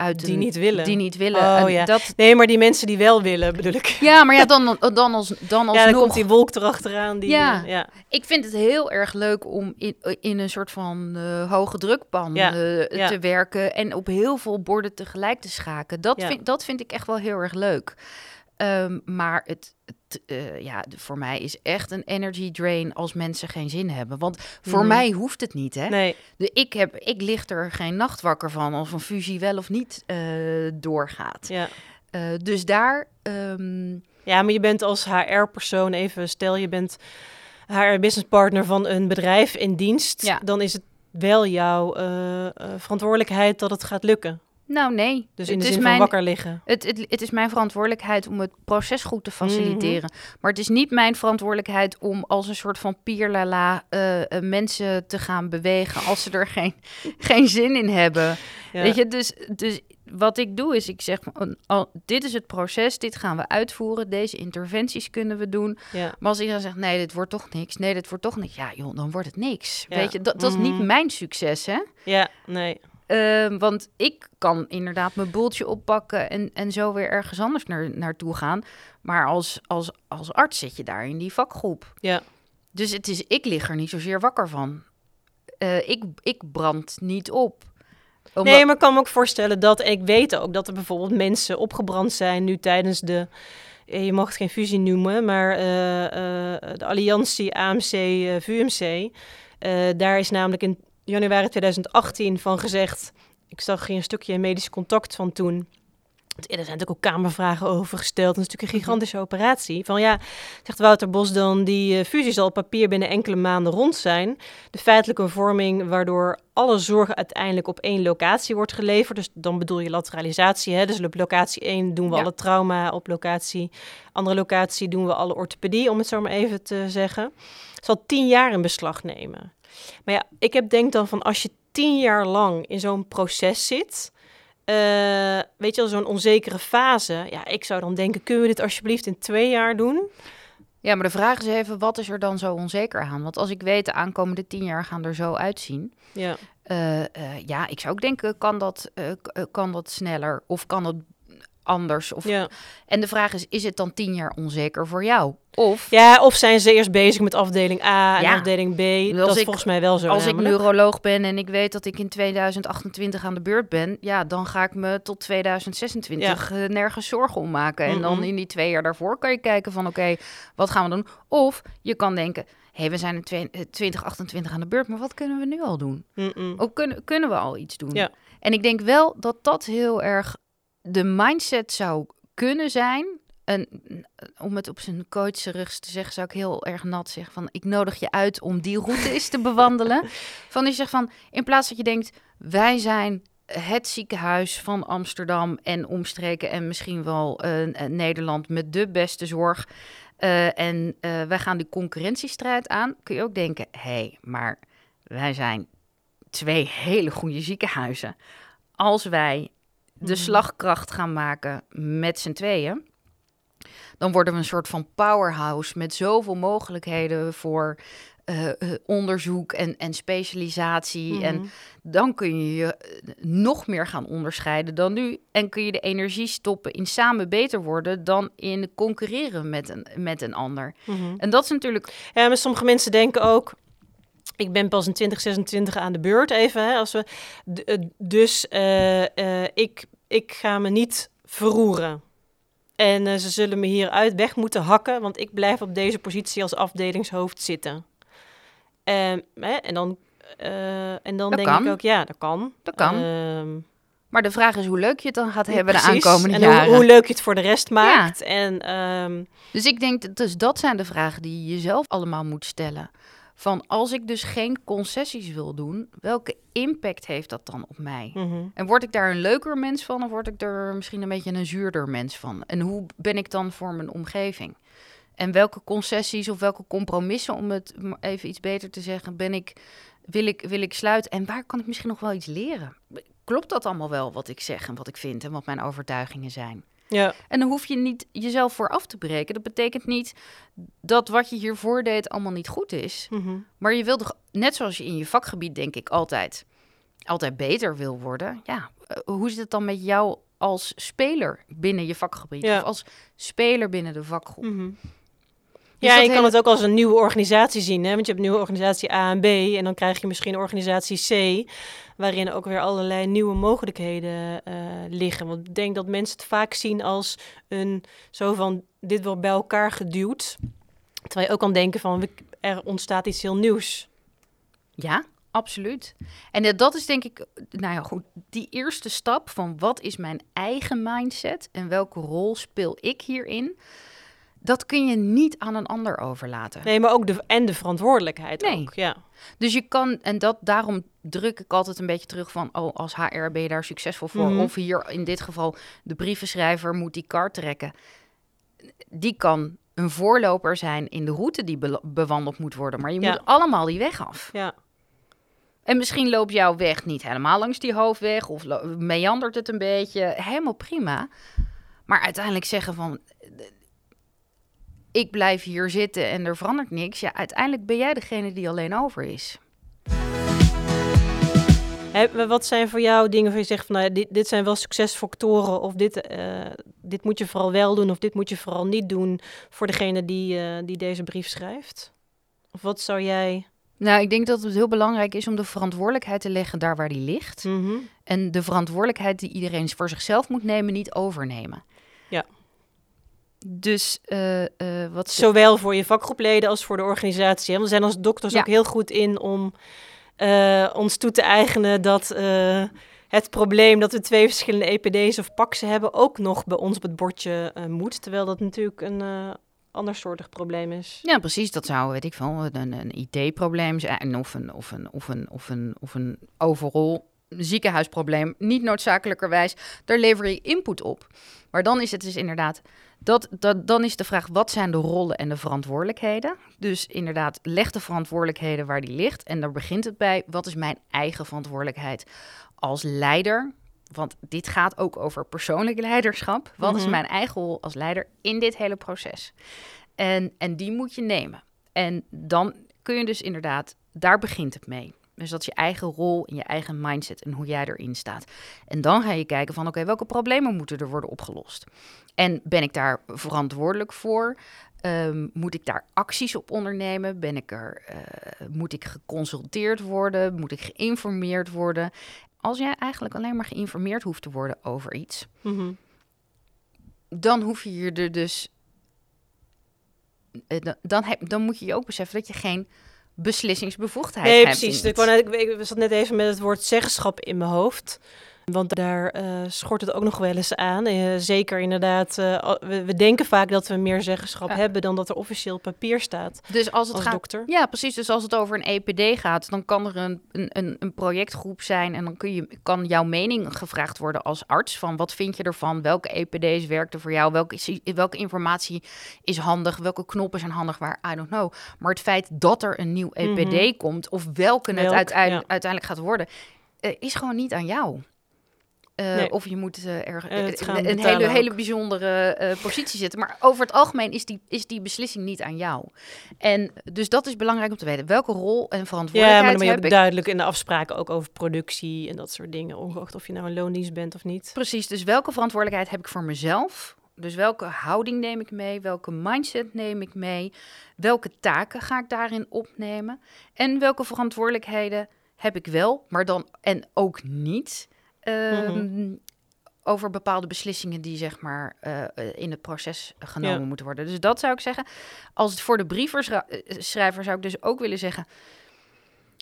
S1: uit
S2: Die
S1: een-
S2: niet willen.
S1: die niet willen.
S2: Oh,
S1: En
S2: ja.
S1: dat,
S2: Nee, maar die mensen die wel willen, bedoel ik.
S1: ja, maar ja, dan, dan als dan
S2: ja, dan komt die wolk erachteraan. Die,
S1: Ja.
S2: ja.
S1: Ik vind het heel erg leuk om in, in een soort van eh, hoge drukpan
S2: Ja,
S1: eh,
S2: ja.
S1: te werken en op heel veel borden tegelijk te schaken. Dat, vind, dat vind ik echt wel heel erg leuk. Ehm, maar het, het, eh, ja, voor mij is echt een energy drain als mensen geen zin hebben. Want voor
S2: Mhm.
S1: mij hoeft het niet, hè?
S2: Nee,
S1: De, ik, heb, ik lig er geen nacht wakker van als een fusie wel of niet eh, doorgaat.
S2: ja.
S1: Eh, dus daar, ehm,
S2: Ja, maar je bent als HR-persoon even, stel je bent HR-businesspartner van een bedrijf in dienst,
S1: Ja.
S2: dan is het wel jouw verantwoordelijkheid dat het gaat lukken.
S1: Nou nee.
S2: Dus in
S1: het
S2: de
S1: is
S2: zin
S1: mijn,
S2: van wakker liggen.
S1: Het, het, het is mijn verantwoordelijkheid om het proces goed te
S2: Mhm.
S1: faciliteren. Maar het is niet mijn verantwoordelijkheid om als een soort van pierlala eh, eh, mensen te gaan bewegen als ze er <laughs> geen, geen zin in hebben.
S2: Ja.
S1: Weet je, dus, dus wat ik doe is, ik zeg, van, al, dit is het proces, dit gaan we uitvoeren, deze interventies kunnen we doen.
S2: Ja.
S1: Maar als ik dan zeg, nee, dit wordt toch niks, nee, dit wordt toch niks, ja joh, dan wordt het niks.
S2: Ja.
S1: Weet je, dat, dat is niet
S2: Mhm.
S1: mijn succes, hè?
S2: ja, nee.
S1: Ehm, want ik kan inderdaad mijn boeltje oppakken en, en zo weer ergens anders naar, naartoe gaan. Maar als, als, als arts zit je daar in die vakgroep.
S2: Ja.
S1: Dus het is, ik lig er niet zozeer wakker van. Eh, ik, ik brand niet op. Omdat-
S2: Nee, maar ik kan me ook voorstellen dat ik weet ook dat er bijvoorbeeld mensen opgebrand zijn nu tijdens de. eh, Je mag het geen fusie noemen, maar eh, de alliantie AMC-VUMC. daar is namelijk in januari 2018 van gezegd. Ik zag hier een stukje medisch contact van toen. Er zijn natuurlijk ook kamervragen over gesteld. Dat is natuurlijk een gigantische operatie. Van ja, zegt Wouter Bos dan, die eh, fusie zal op papier binnen enkele maanden rond zijn. De feitelijke vorming waardoor alle zorg uiteindelijk op één locatie wordt geleverd. Dus dan bedoel je lateralisatie. Hè? Dus op locatie 1 doen we
S1: Ja.
S2: alle trauma. Op locatie, andere locatie doen we alle orthopedie, om het zo maar even te zeggen. Het zal tien jaar in beslag nemen. Maar ja, ik heb denk dan van als je tien jaar lang in zo'n proces zit... eh, weet je wel, zo'n onzekere fase. Ja, ik zou dan denken, kunnen we dit alsjeblieft in twee jaar doen?
S1: Ja, maar de vraag is even, wat is er dan zo onzeker aan? Want als ik weet, de aankomende tien jaar gaan er zo uitzien.
S2: Ja.
S1: eh, eh, ja, ik zou ook denken, kan dat, kan dat sneller of kan dat anders? Of...
S2: Ja.
S1: En de vraag is, is het dan tien jaar onzeker voor jou? Of
S2: ja, of zijn ze eerst bezig met afdeling A en
S1: Ja.
S2: afdeling B?
S1: Als
S2: dat is
S1: ik-
S2: volgens mij wel zo
S1: als ik neuroloog ben en ik weet dat ik in 2028 aan de beurt ben, ja, dan ga ik me tot 2026 eh, nergens zorgen om maken. En dan in die twee jaar daarvoor kan je kijken van, oké, wat gaan we doen? Of je kan denken, hé, hey, we zijn in twee- eh, 2028 aan de beurt, maar wat kunnen we nu al doen? Ook kunnen, kunnen we al iets doen?
S2: Ja.
S1: En ik denk wel dat dat heel erg de mindset zou kunnen zijn. En om het op zijn coacherigs te zeggen, zou ik heel erg nat zeggen van ik nodig je uit om die route eens te bewandelen. <laughs> Van je zegt van in plaats dat je denkt wij zijn het ziekenhuis van Amsterdam en omstreken en misschien wel eh, eh, Nederland met de beste zorg. Eh, en eh, wij gaan die concurrentiestrijd aan. Kun je ook denken, hé, hey, maar wij zijn twee hele goede ziekenhuizen. Als wij de
S2: Mhm.
S1: slagkracht gaan maken met z'n tweeën, dan worden we een soort van powerhouse met zoveel mogelijkheden voor eh, eh, onderzoek en, en specialisatie. En
S2: Mhm.
S1: dan kun je je eh, nog meer gaan onderscheiden dan nu. En kun je de energie stoppen in samen beter worden dan in concurreren met een, met een ander.
S2: Mhm.
S1: En dat is natuurlijk.
S2: Ja, maar sommige mensen denken ook. Ik ben pas in 2026 aan de beurt, even. Hè, als we, dus ik, ik ga me niet verroeren. En eh, ze zullen me hieruit weg moeten hakken, want ik blijf op deze positie als afdelingshoofd zitten. Ehm, hè, en dan, eh, en dan
S1: Dat
S2: denk
S1: kan.
S2: ik ook, ja, dat kan.
S1: Dat kan.
S2: Ehm,
S1: Maar de vraag is hoe leuk je het dan gaat hebben de aankomende
S2: en
S1: jaren.
S2: Hoe, hoe leuk je het voor de rest maakt. En ehm,
S1: Dus ik denk, dat- dus dat zijn de vragen die je jezelf allemaal moet stellen. Van als ik dus geen concessies wil doen, welke impact heeft dat dan op mij?
S2: mhm.
S1: En word ik daar een leuker mens van of word ik er misschien een beetje een zuurder mens van? En hoe ben ik dan voor mijn omgeving? En welke concessies of welke compromissen, om het even iets beter te zeggen, ben ik, wil, ik, wil ik sluiten? En waar kan ik misschien nog wel iets leren? Klopt dat allemaal wel wat ik zeg en wat ik vind en wat mijn overtuigingen zijn?
S2: Ja.
S1: En dan hoef je niet jezelf voor af te breken. Dat betekent niet dat wat je hiervoor deed allemaal niet goed is.
S2: mhm.
S1: Maar je wil toch, net zoals je in je vakgebied denk ik altijd, altijd beter wil worden. Ja, eh, hoe zit het dan met jou als speler binnen je vakgebied?
S2: Ja.
S1: Of als speler binnen de vakgroep?
S2: Mhm. Ja, je kan het ook als een nieuwe organisatie zien, hè? want je hebt nieuwe organisatie A en B en dan krijg je misschien organisatie C, waarin ook weer allerlei nieuwe mogelijkheden eh, liggen. Want ik denk dat mensen het vaak zien als een zo van dit wordt bij elkaar geduwd, terwijl je ook kan denken van er ontstaat iets heel nieuws.
S1: Ja, absoluut. En eh, dat is denk ik, nou ja, goed, die eerste stap van wat is mijn eigen mindset en welke rol speel ik hierin, dat kun je niet aan een ander overlaten.
S2: Nee, maar ook de en de verantwoordelijkheid
S1: Nee.
S2: ook. Ja.
S1: Dus je kan, en dat, daarom druk ik altijd een beetje terug van, oh, als HR ben je daar succesvol voor.
S2: Mhm.
S1: Of hier in dit geval, de brievenschrijver moet die kar trekken. Die kan een voorloper zijn in de route die be- bewandeld moet worden. Maar je
S2: Ja.
S1: moet allemaal die weg af.
S2: ja.
S1: En misschien loopt jouw weg niet helemaal langs die hoofdweg of meandert het een beetje. Helemaal prima. Maar uiteindelijk zeggen van, ik blijf hier zitten en er verandert niks. Ja, uiteindelijk ben jij degene die alleen over is.
S2: Wat zijn voor jou dingen waar je zegt van, nou, dit, dit zijn wel succesfactoren of dit, eh, dit moet je vooral wel doen of dit moet je vooral niet doen voor degene die, eh, die deze brief schrijft? Of wat zou jij...
S1: Nou, ik denk dat het heel belangrijk is om de verantwoordelijkheid te leggen daar waar die ligt.
S2: Mhm.
S1: En de verantwoordelijkheid die iedereen voor zichzelf moet nemen, niet overnemen. Dus eh, eh, wat
S2: Zowel voor je vakgroepleden als voor de organisatie. hè? We zijn als dokters
S1: Ja.
S2: ook heel goed in om eh, ons toe te eigenen dat eh, het probleem dat we twee verschillende EPD's of PAXen hebben ook nog bij ons op het bordje moet. Terwijl dat natuurlijk een eh andersoortig probleem is.
S1: Ja, precies. Dat zou, weet ik veel, een, een IT-probleem zijn of een, of een, of een, of een, of een overal ziekenhuisprobleem. Niet noodzakelijkerwijs, daar lever je input op. Maar dan is het dus inderdaad, dat, dat, dan is de vraag, wat zijn de rollen en de verantwoordelijkheden? Dus inderdaad, leg de verantwoordelijkheden waar die ligt. En daar begint het bij, wat is mijn eigen verantwoordelijkheid als leider? Want dit gaat ook over persoonlijk leiderschap. Wat is
S2: Mhm.
S1: mijn eigen rol als leider in dit hele proces? En, en die moet je nemen. En dan kun je dus inderdaad, daar begint het mee. Dus dat is je eigen rol en je eigen mindset en hoe jij erin staat. En dan ga je kijken van, oké, welke problemen moeten er worden opgelost? En ben ik daar verantwoordelijk voor? Ehm, moet ik daar acties op ondernemen? Ben ik er, eh, moet ik geconsulteerd worden? Moet ik geïnformeerd worden? Als jij eigenlijk alleen maar geïnformeerd hoeft te worden over iets,
S2: Mhm.
S1: dan hoef je je er dus. eh, dan, dan, heb, dan moet je je ook beseffen dat je geen beslissingsbevoegdheid
S2: Nee,
S1: hebt.
S2: precies. Ik, net- ik, ik zat net even met het woord zeggenschap in mijn hoofd. Want daar eh, schort het ook nog wel eens aan. Eh, zeker inderdaad, eh, we, we denken vaak dat we meer zeggenschap
S1: Ja.
S2: hebben dan dat er officieel papier staat
S1: Dus als het
S2: als
S1: gaat.
S2: dokter.
S1: Ja, precies. Dus als het over een EPD gaat, dan kan er een, een, een, projectgroep zijn en dan kun je, kan jouw mening gevraagd worden als arts van wat vind je ervan, welke EPD's werkten voor jou, welke, welke informatie is handig, welke knoppen zijn handig waar, I don't know. Maar het feit dat er een nieuw EPD
S2: Mhm.
S1: komt of welke het uiteindelijk,
S2: ja.
S1: uiteindelijk gaat worden, is gewoon niet aan jou. Eh,
S2: Nee.
S1: Of je moet eh, erg,
S2: het
S1: eh, een
S2: betalen
S1: hele, hele bijzondere positie zitten. Maar over het algemeen is die, is die beslissing niet aan jou. En dus dat is belangrijk om te weten. Welke rol en
S2: Ja,
S1: verantwoordelijkheid
S2: maar dan ben je ook duidelijk in de afspraken ook over productie en dat soort dingen. Ongeacht of je nou een loondienst bent of niet.
S1: Precies, dus welke verantwoordelijkheid heb ik voor mezelf? Dus welke houding neem ik mee? Welke mindset neem ik mee? Welke taken ga ik daarin opnemen? En welke verantwoordelijkheden heb ik wel, maar dan en ook niet? Ehm, Over bepaalde beslissingen die zeg maar eh, eh, in het proces genomen
S2: Ja.
S1: moeten worden. Dus dat zou ik zeggen. Als het voor de brievenschrijver zou ik dus ook willen zeggen.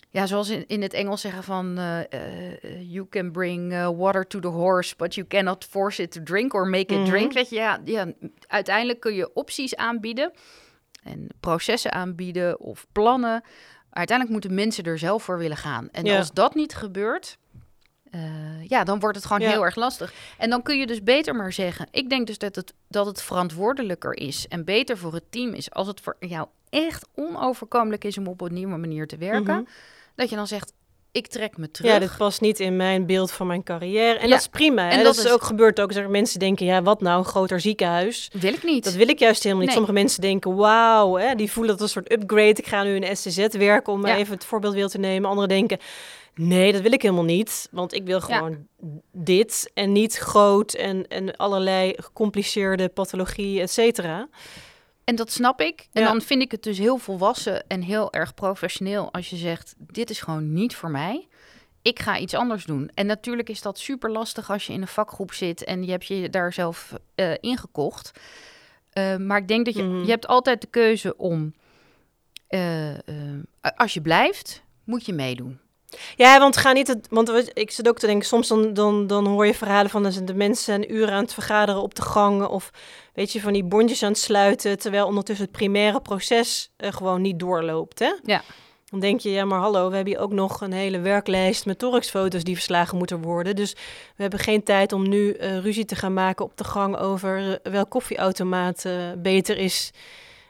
S1: Ja, zoals in, in het Engels zeggen van... eh, eh, you can bring eh, water to the horse... but you cannot force it to drink or make it
S2: Mhm.
S1: drink. Weet je, ja, ja, uiteindelijk kun je opties aanbieden... en processen aanbieden of plannen. Uiteindelijk moeten mensen er zelf voor willen gaan. En
S2: Ja.
S1: als dat niet gebeurt... eh, ja, dan wordt het gewoon
S2: Ja.
S1: heel erg lastig. En dan kun je dus beter maar zeggen... ik denk dus dat het, dat het verantwoordelijker is... en beter voor het team is... als het voor jou echt onoverkomelijk is... om op een nieuwe manier te werken...
S2: Mhm.
S1: dat je dan zegt, ik trek me terug.
S2: Ja, dit past niet in mijn beeld van mijn carrière. En
S1: Ja,
S2: dat is prima. Hè?
S1: en
S2: dat,
S1: dat
S2: is ook gebeurd ook. Dat mensen denken, ja, wat nou, een groter ziekenhuis.
S1: Wil ik niet.
S2: Dat wil ik juist helemaal niet.
S1: Nee.
S2: Sommige mensen denken, wauw, hè, die voelen dat een soort upgrade. Ik ga nu in STZ werken, om
S1: Ja.
S2: even het voorbeeld weer te nemen. Anderen denken, nee, dat wil ik helemaal niet. Want ik wil gewoon dit en niet groot en, en allerlei gecompliceerde pathologie, et cetera.
S1: En dat snap ik. En
S2: Ja.
S1: dan vind ik het dus heel volwassen en heel erg professioneel als je zegt: dit is gewoon niet voor mij. Ik ga iets anders doen. En natuurlijk is dat super lastig als je in een vakgroep zit en je hebt je daar zelf eh ingekocht. Eh, maar ik denk dat je,
S2: Mhm.
S1: je hebt altijd de keuze om, eh, als je blijft, moet je meedoen.
S2: Ja, want ga niet het. Want ik zit ook te denken, soms dan, dan, dan hoor je verhalen van de mensen een uur aan het vergaderen op de gang. Of weet je, van die bondjes aan het sluiten. Terwijl ondertussen het primaire proces eh, gewoon niet doorloopt. Hè?
S1: Ja.
S2: Dan denk je, ja, maar hallo, we hebben hier ook nog een hele werklijst met thoraxfoto's die verslagen moeten worden. Dus we hebben geen tijd om nu eh, ruzie te gaan maken op de gang over eh, welk koffieautomaat beter is.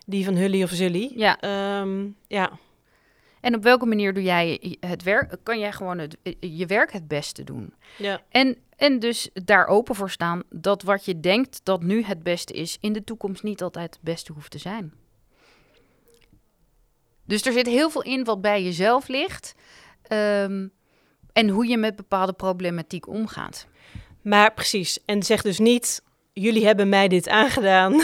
S2: Die van Hully of Zully.
S1: Ja.
S2: Ehm, ja.
S1: En op welke manier doe jij het werk? Kan jij gewoon het, je werk het beste doen?
S2: ja.
S1: En, en dus daar open voor staan dat wat je denkt dat nu het beste is, in de toekomst niet altijd het beste hoeft te zijn. Dus er zit heel veel in wat bij jezelf ligt. ehm, en hoe je met bepaalde problematiek omgaat.
S2: Maar precies. En zeg dus niet, jullie hebben mij dit aangedaan.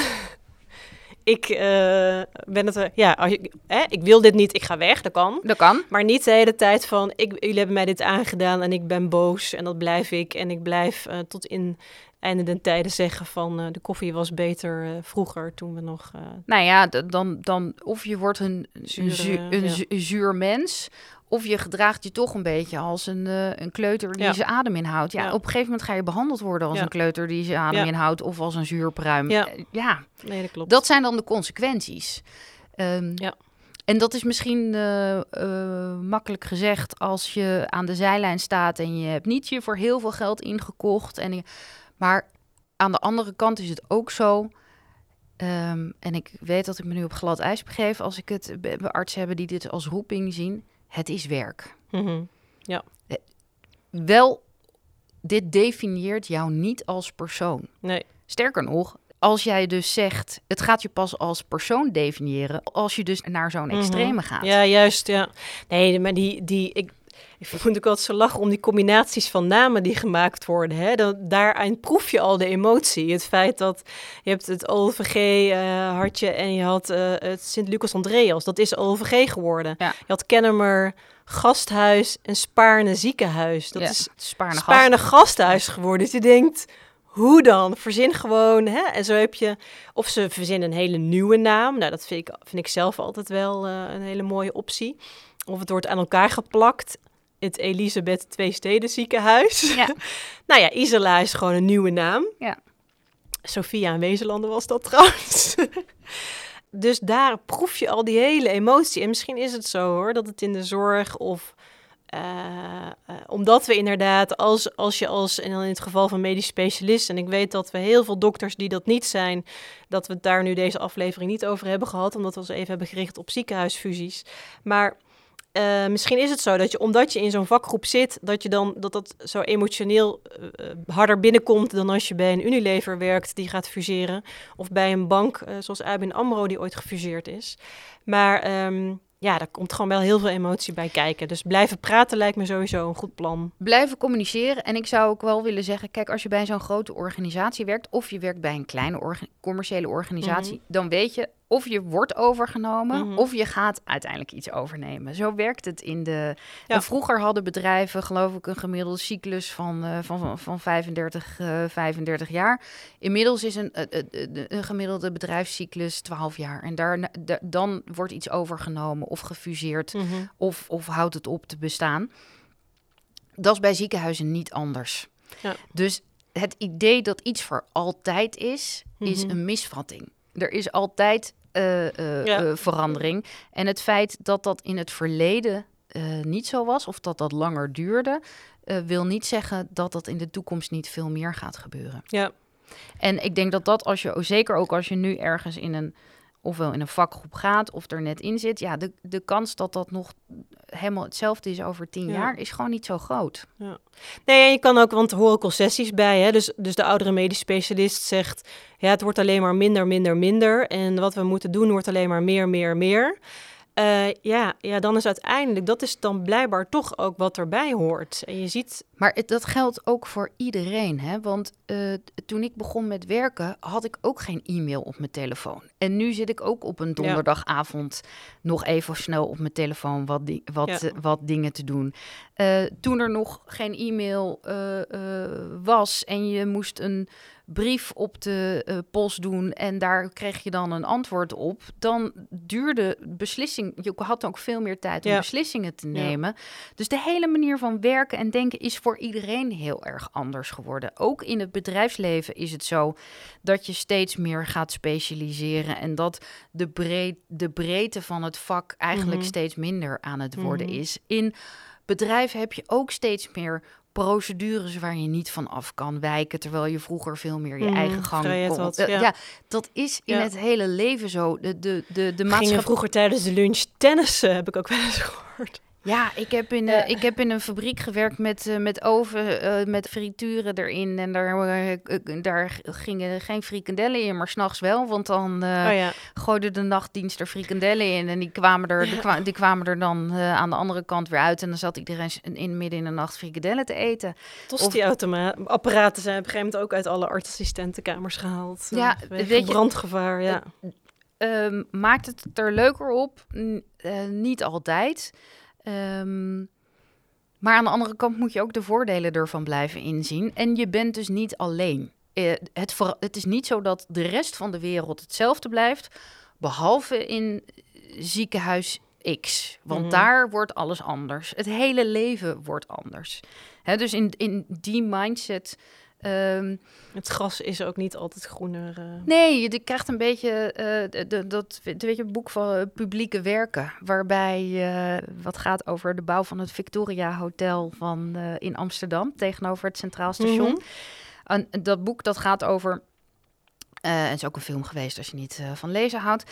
S2: Ik eh, ben het... er- Ja, als je, hè, ik wil dit niet, ik ga weg, dat kan.
S1: Dat kan.
S2: Maar niet de hele tijd van, ik, jullie hebben mij dit aangedaan en ik ben boos en dat blijf ik. En ik blijf eh, tot in einde den tijden zeggen van, eh, de koffie was beter eh, vroeger toen we nog... eh,
S1: Nou ja, dan, dan of je wordt een, een,
S2: ja.
S1: zuur mens. Of je gedraagt je toch een beetje als een, eh, een kleuter die
S2: Ja.
S1: zijn adem inhoudt. Ja,
S2: Ja.
S1: op een gegeven moment ga je behandeld worden als
S2: Ja.
S1: een kleuter die zijn adem inhoudt. Of als een zuurpruim.
S2: Ja.
S1: Eh, ja,
S2: nee, dat klopt.
S1: dat zijn dan de consequenties. Ehm,
S2: Ja.
S1: En dat is misschien eh, makkelijk gezegd als je aan de zijlijn staat en je hebt niet je voor heel veel geld ingekocht. En maar aan de andere kant is het ook zo. ehm, en ik weet dat ik me nu op glad ijs begeef als ik het bij artsen hebben die dit als roeping zien. Het is werk.
S2: Mhm.
S1: Wel, dit definieert jou niet als persoon.
S2: Nee,
S1: Sterker nog, als jij dus zegt, het gaat je pas als persoon definiëren als je dus naar zo'n
S2: Mhm.
S1: extreme gaat.
S2: Ja, juist, ja. Nee, maar die, die ik, ik moet ook altijd zo lachen om die combinaties van namen die gemaakt worden. Hè? Dan, daaraan proef je al de emotie. Het feit dat je hebt het OVG eh hartje en je had eh, het Sint-Lucas-Andreas. Dat is OVG geworden.
S1: Ja.
S2: Je had Kennemer Gasthuis en Spaarne Ziekenhuis. Dat
S1: Ja,
S2: is
S1: Spaarne gast.
S2: Spaarne Gasthuis geworden. Dus je denkt, hoe dan? Verzin gewoon, hè? En zo heb je... Of ze verzinnen een hele nieuwe naam. Nou, dat vind ik, vind ik zelf altijd wel eh, een hele mooie optie. Of het wordt aan elkaar geplakt. Het Elisabeth Twee Steden ziekenhuis.
S1: Ja. <laughs>
S2: nou ja, Isola is gewoon een nieuwe naam.
S1: Ja.
S2: Sophia en Wezenlanden was dat trouwens. <laughs> dus daar proef je al die hele emotie. En misschien is het zo hoor, dat het in de zorg of... eh, eh, omdat we inderdaad, als, als je als, en dan in het geval van medisch specialist, en ik weet dat we heel veel dokters die dat niet zijn, dat we het daar nu deze aflevering niet over hebben gehad, omdat we ons even hebben gericht op ziekenhuisfusies. Maar eh, misschien is het zo dat je, omdat je in zo'n vakgroep zit, dat je dan dat dat zo emotioneel eh, eh, harder binnenkomt dan als je bij een Unilever werkt die gaat fuseren. Of bij een bank zoals ABN AMRO die ooit gefuseerd is. Maar ehm, ja, daar komt gewoon wel heel veel emotie bij kijken. Dus blijven praten lijkt me sowieso een goed plan.
S1: Blijven communiceren. En ik zou ook wel willen zeggen, kijk, als je bij zo'n grote organisatie werkt, of je werkt bij een kleine orga- commerciële organisatie, dan weet je of je wordt overgenomen,
S2: Mhm.
S1: of je gaat uiteindelijk iets overnemen. Zo werkt het in de.
S2: Ja.
S1: Vroeger hadden bedrijven, geloof ik, een gemiddelde cyclus van, eh, van, van, van 35, eh, 35 jaar. Inmiddels is een, eh, eh, een gemiddelde bedrijfscyclus 12 jaar. En daar, da- dan wordt iets overgenomen of gefuseerd of, of houdt het op te bestaan. Dat is bij ziekenhuizen niet anders.
S2: Ja.
S1: Dus het idee dat iets voor altijd is, is
S2: Mhm.
S1: een misvatting. Er is altijd eh, eh,
S2: Ja.
S1: eh, verandering. En het feit dat dat in het verleden niet zo was, of dat dat langer duurde, wil niet zeggen dat dat in de toekomst niet veel meer gaat gebeuren.
S2: Ja,
S1: En ik denk dat dat als je, zeker ook als je nu ergens in een, ofwel in een vakgroep gaat of er net in zit, ja, de, de kans dat dat nog helemaal hetzelfde is over tien
S2: Ja.
S1: jaar is gewoon niet zo groot.
S2: Nee, en je kan ook, want er horen concessies bij. Hè? Dus, dus de oudere medisch specialist zegt, ja, het wordt alleen maar minder, minder, minder. En wat we moeten doen wordt alleen maar meer, meer, meer. Eh, ja, ja, dan is uiteindelijk, dat is dan blijkbaar toch ook wat erbij hoort. En je ziet
S1: Maar het, dat geldt ook voor iedereen. Hè? Want uh, toen ik begon met werken, had ik ook geen e-mail op mijn telefoon. En nu zit ik ook op een donderdagavond nog even snel op mijn telefoon wat, di wat, ja. uh, wat dingen te doen. Uh, toen er nog geen e-mail was en je moest een brief op de post doen en daar kreeg je dan een antwoord op, dan duurde beslissing. Je had ook veel meer tijd om ja. beslissingen te nemen. Dus de hele manier van werken en denken is voor iedereen heel erg anders geworden. Ook in het bedrijfsleven is het zo dat je steeds meer gaat specialiseren en dat de, breed, de breedte van het vak eigenlijk mm -hmm. steeds minder aan het worden mm -hmm. is. In bedrijven heb je ook steeds meer procedures waar je niet van af kan wijken, terwijl je vroeger veel meer je
S2: Mm,
S1: eigen gang kon.
S2: had,
S1: Eh,
S2: ja.
S1: ja. dat is in
S2: Ja.
S1: het hele leven zo. De, de, de, de maatschappij.
S2: vroeger tijdens de lunch tennissen, heb ik ook wel eens gehoord.
S1: Ja, ik heb in, eh, ik heb in een fabriek gewerkt met, eh, met oven, eh, met frituren erin. En daar, daar gingen geen frikandellen in, maar s'nachts wel. Want dan
S2: oh ja,
S1: de nachtdienst er frikandellen in. En die kwamen er, die kwa- die kwamen er dan aan de andere kant weer uit. En dan zat iedereen in, midden in de nacht frikandellen te eten.
S2: tosti-apparaten zijn op een gegeven moment ook uit alle artsassistentenkamers gehaald. eh,
S1: Ja, weet je-
S2: brandgevaar, ja.
S1: Ehm, maakt het er leuker op? N- niet altijd. Ehm, maar aan de andere kant moet je ook de voordelen ervan blijven inzien. En je bent dus niet alleen. Eh, het, ver- het is niet zo dat de rest van de wereld hetzelfde blijft, behalve in ziekenhuis X. Want
S2: Mhm.
S1: daar wordt alles anders. Het hele leven wordt anders. Hè, dus in, in die mindset. Ehm,
S2: Het gras is ook niet altijd groener. eh.
S1: Nee, je krijgt een beetje eh, de- dat weet je, het boek van eh, publieke werken, waarbij wat gaat over de bouw van het Victoria Hotel van in Amsterdam tegenover het Centraal Station.
S2: Mhm.
S1: En dat boek dat gaat over. Eh, het is ook een film geweest als je niet eh, van lezen houdt.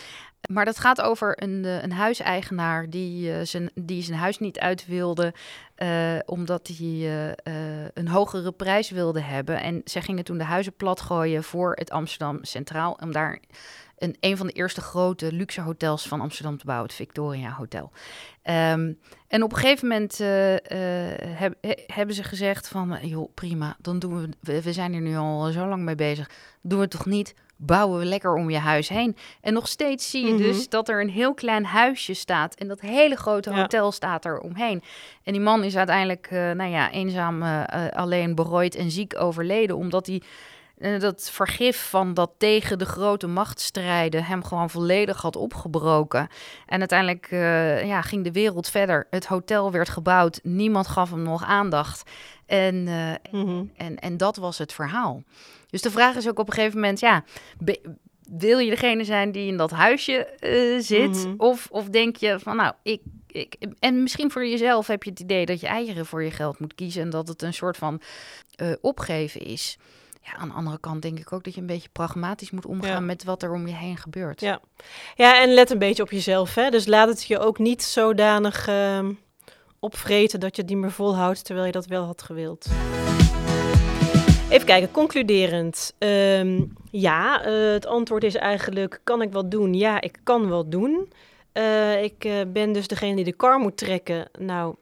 S1: Maar dat gaat over een, eh, een huiseigenaar die, eh, zijn, die zijn huis niet uit wilde. eh, omdat hij eh, eh, een hogere prijs wilde hebben. En zij gingen toen de huizen platgooien voor het Amsterdam Centraal. Om daar een, een van de eerste grote luxe hotels van Amsterdam te bouwen, het Victoria Hotel. Ehm, en op een gegeven moment eh, eh, heb- he- hebben ze gezegd van, eh, joh, prima, dan doen we, we, we zijn hier nu al zo lang mee bezig, doen we het toch niet, bouwen we lekker om je huis heen. En nog steeds zie je
S2: Mhm.
S1: dus dat er een heel klein huisje staat en dat hele grote
S2: Ja.
S1: hotel staat er omheen. En die man is uiteindelijk, eh, nou ja, eenzaam, eh, eh, alleen berooid en ziek overleden, omdat hij dat vergif van dat tegen de grote macht strijden hem gewoon volledig had opgebroken. En uiteindelijk ja, ging de wereld verder. Het hotel werd gebouwd. Niemand gaf hem nog aandacht. En,
S2: Mhm.
S1: en, en dat was het verhaal. Dus de vraag is ook op een gegeven moment, ja, wil je degene zijn die in dat huisje eh, zit?
S2: Mhm.
S1: of, of denk je van, nou, ik, ik... En misschien voor jezelf heb je het idee dat je eieren voor je geld moet kiezen... en dat het een soort van eh, opgeven is. Ja, aan de andere kant denk ik ook dat je een beetje pragmatisch moet omgaan...
S2: Ja.
S1: met wat er om je heen gebeurt.
S2: Ja. Ja, en let een beetje op jezelf. Hè? Dus laat het je ook niet zodanig ehm opvreten dat je het niet meer volhoudt, terwijl je dat wel had gewild. Even kijken, concluderend. Ehm, ja, eh, het antwoord is eigenlijk, kan ik wat doen? Ja, ik kan wat doen. Eh, ik eh, ben dus degene die de kar moet trekken. Nou,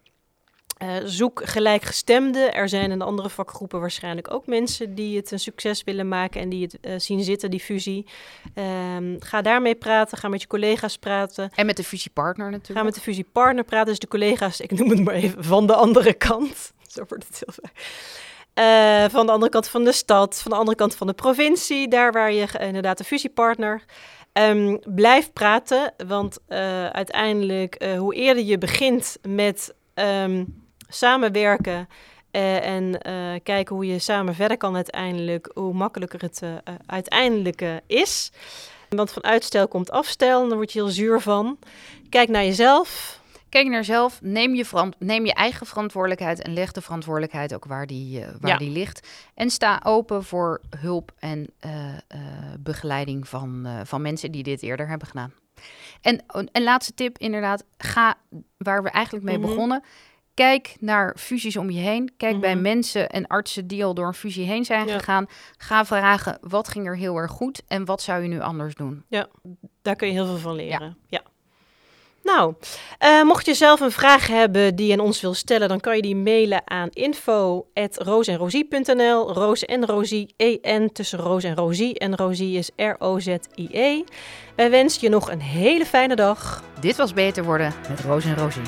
S2: zoek gelijkgestemden. Er zijn in de andere vakgroepen waarschijnlijk ook mensen die het een succes willen maken en die het zien zitten, die fusie. Ehm, ga daarmee praten, ga met je collega's praten.
S1: En met de fusiepartner natuurlijk.
S2: Ga met de fusiepartner praten, dus de collega's, ik noem het maar even, van de andere kant. <laughs> Zo wordt het heel vaak. Eh, van de andere kant van de stad, van de andere kant van de provincie, daar waar je inderdaad de fusiepartner. Ehm, blijf praten, want eh, uiteindelijk, eh, hoe eerder je begint met ehm, samenwerken en kijken hoe je samen verder kan uiteindelijk, hoe makkelijker het uiteindelijk is. Want van uitstel komt afstel en word je heel zuur van. Kijk naar jezelf.
S1: Kijk naar jezelf, neem je, verant- neem je eigen verantwoordelijkheid en leg de verantwoordelijkheid ook waar die, eh, waar
S2: Ja.
S1: die ligt. En sta open voor hulp en eh, eh, begeleiding van, van mensen die dit eerder hebben gedaan. En een laatste tip, inderdaad, ga waar we eigenlijk mee
S2: Mhm.
S1: begonnen. Kijk naar fusies om je heen. Kijk bij
S2: Mhm.
S1: mensen en artsen die al door een fusie heen zijn
S2: Ja.
S1: gegaan. Ga vragen, wat ging er heel erg goed en wat zou je nu anders doen?
S2: Daar kun je heel veel van leren. Ja. Nou, uh, mocht je zelf een vraag hebben die je aan ons wil stellen, dan kan je die mailen aan info.roosenrosie.nl. Roos en Rosie, E-N tussen Roos en Rosie. En Rosie is R-O-Z-I-E. Wij wensen je nog een hele fijne dag.
S1: Dit was Beter Worden met Roos en Rosie.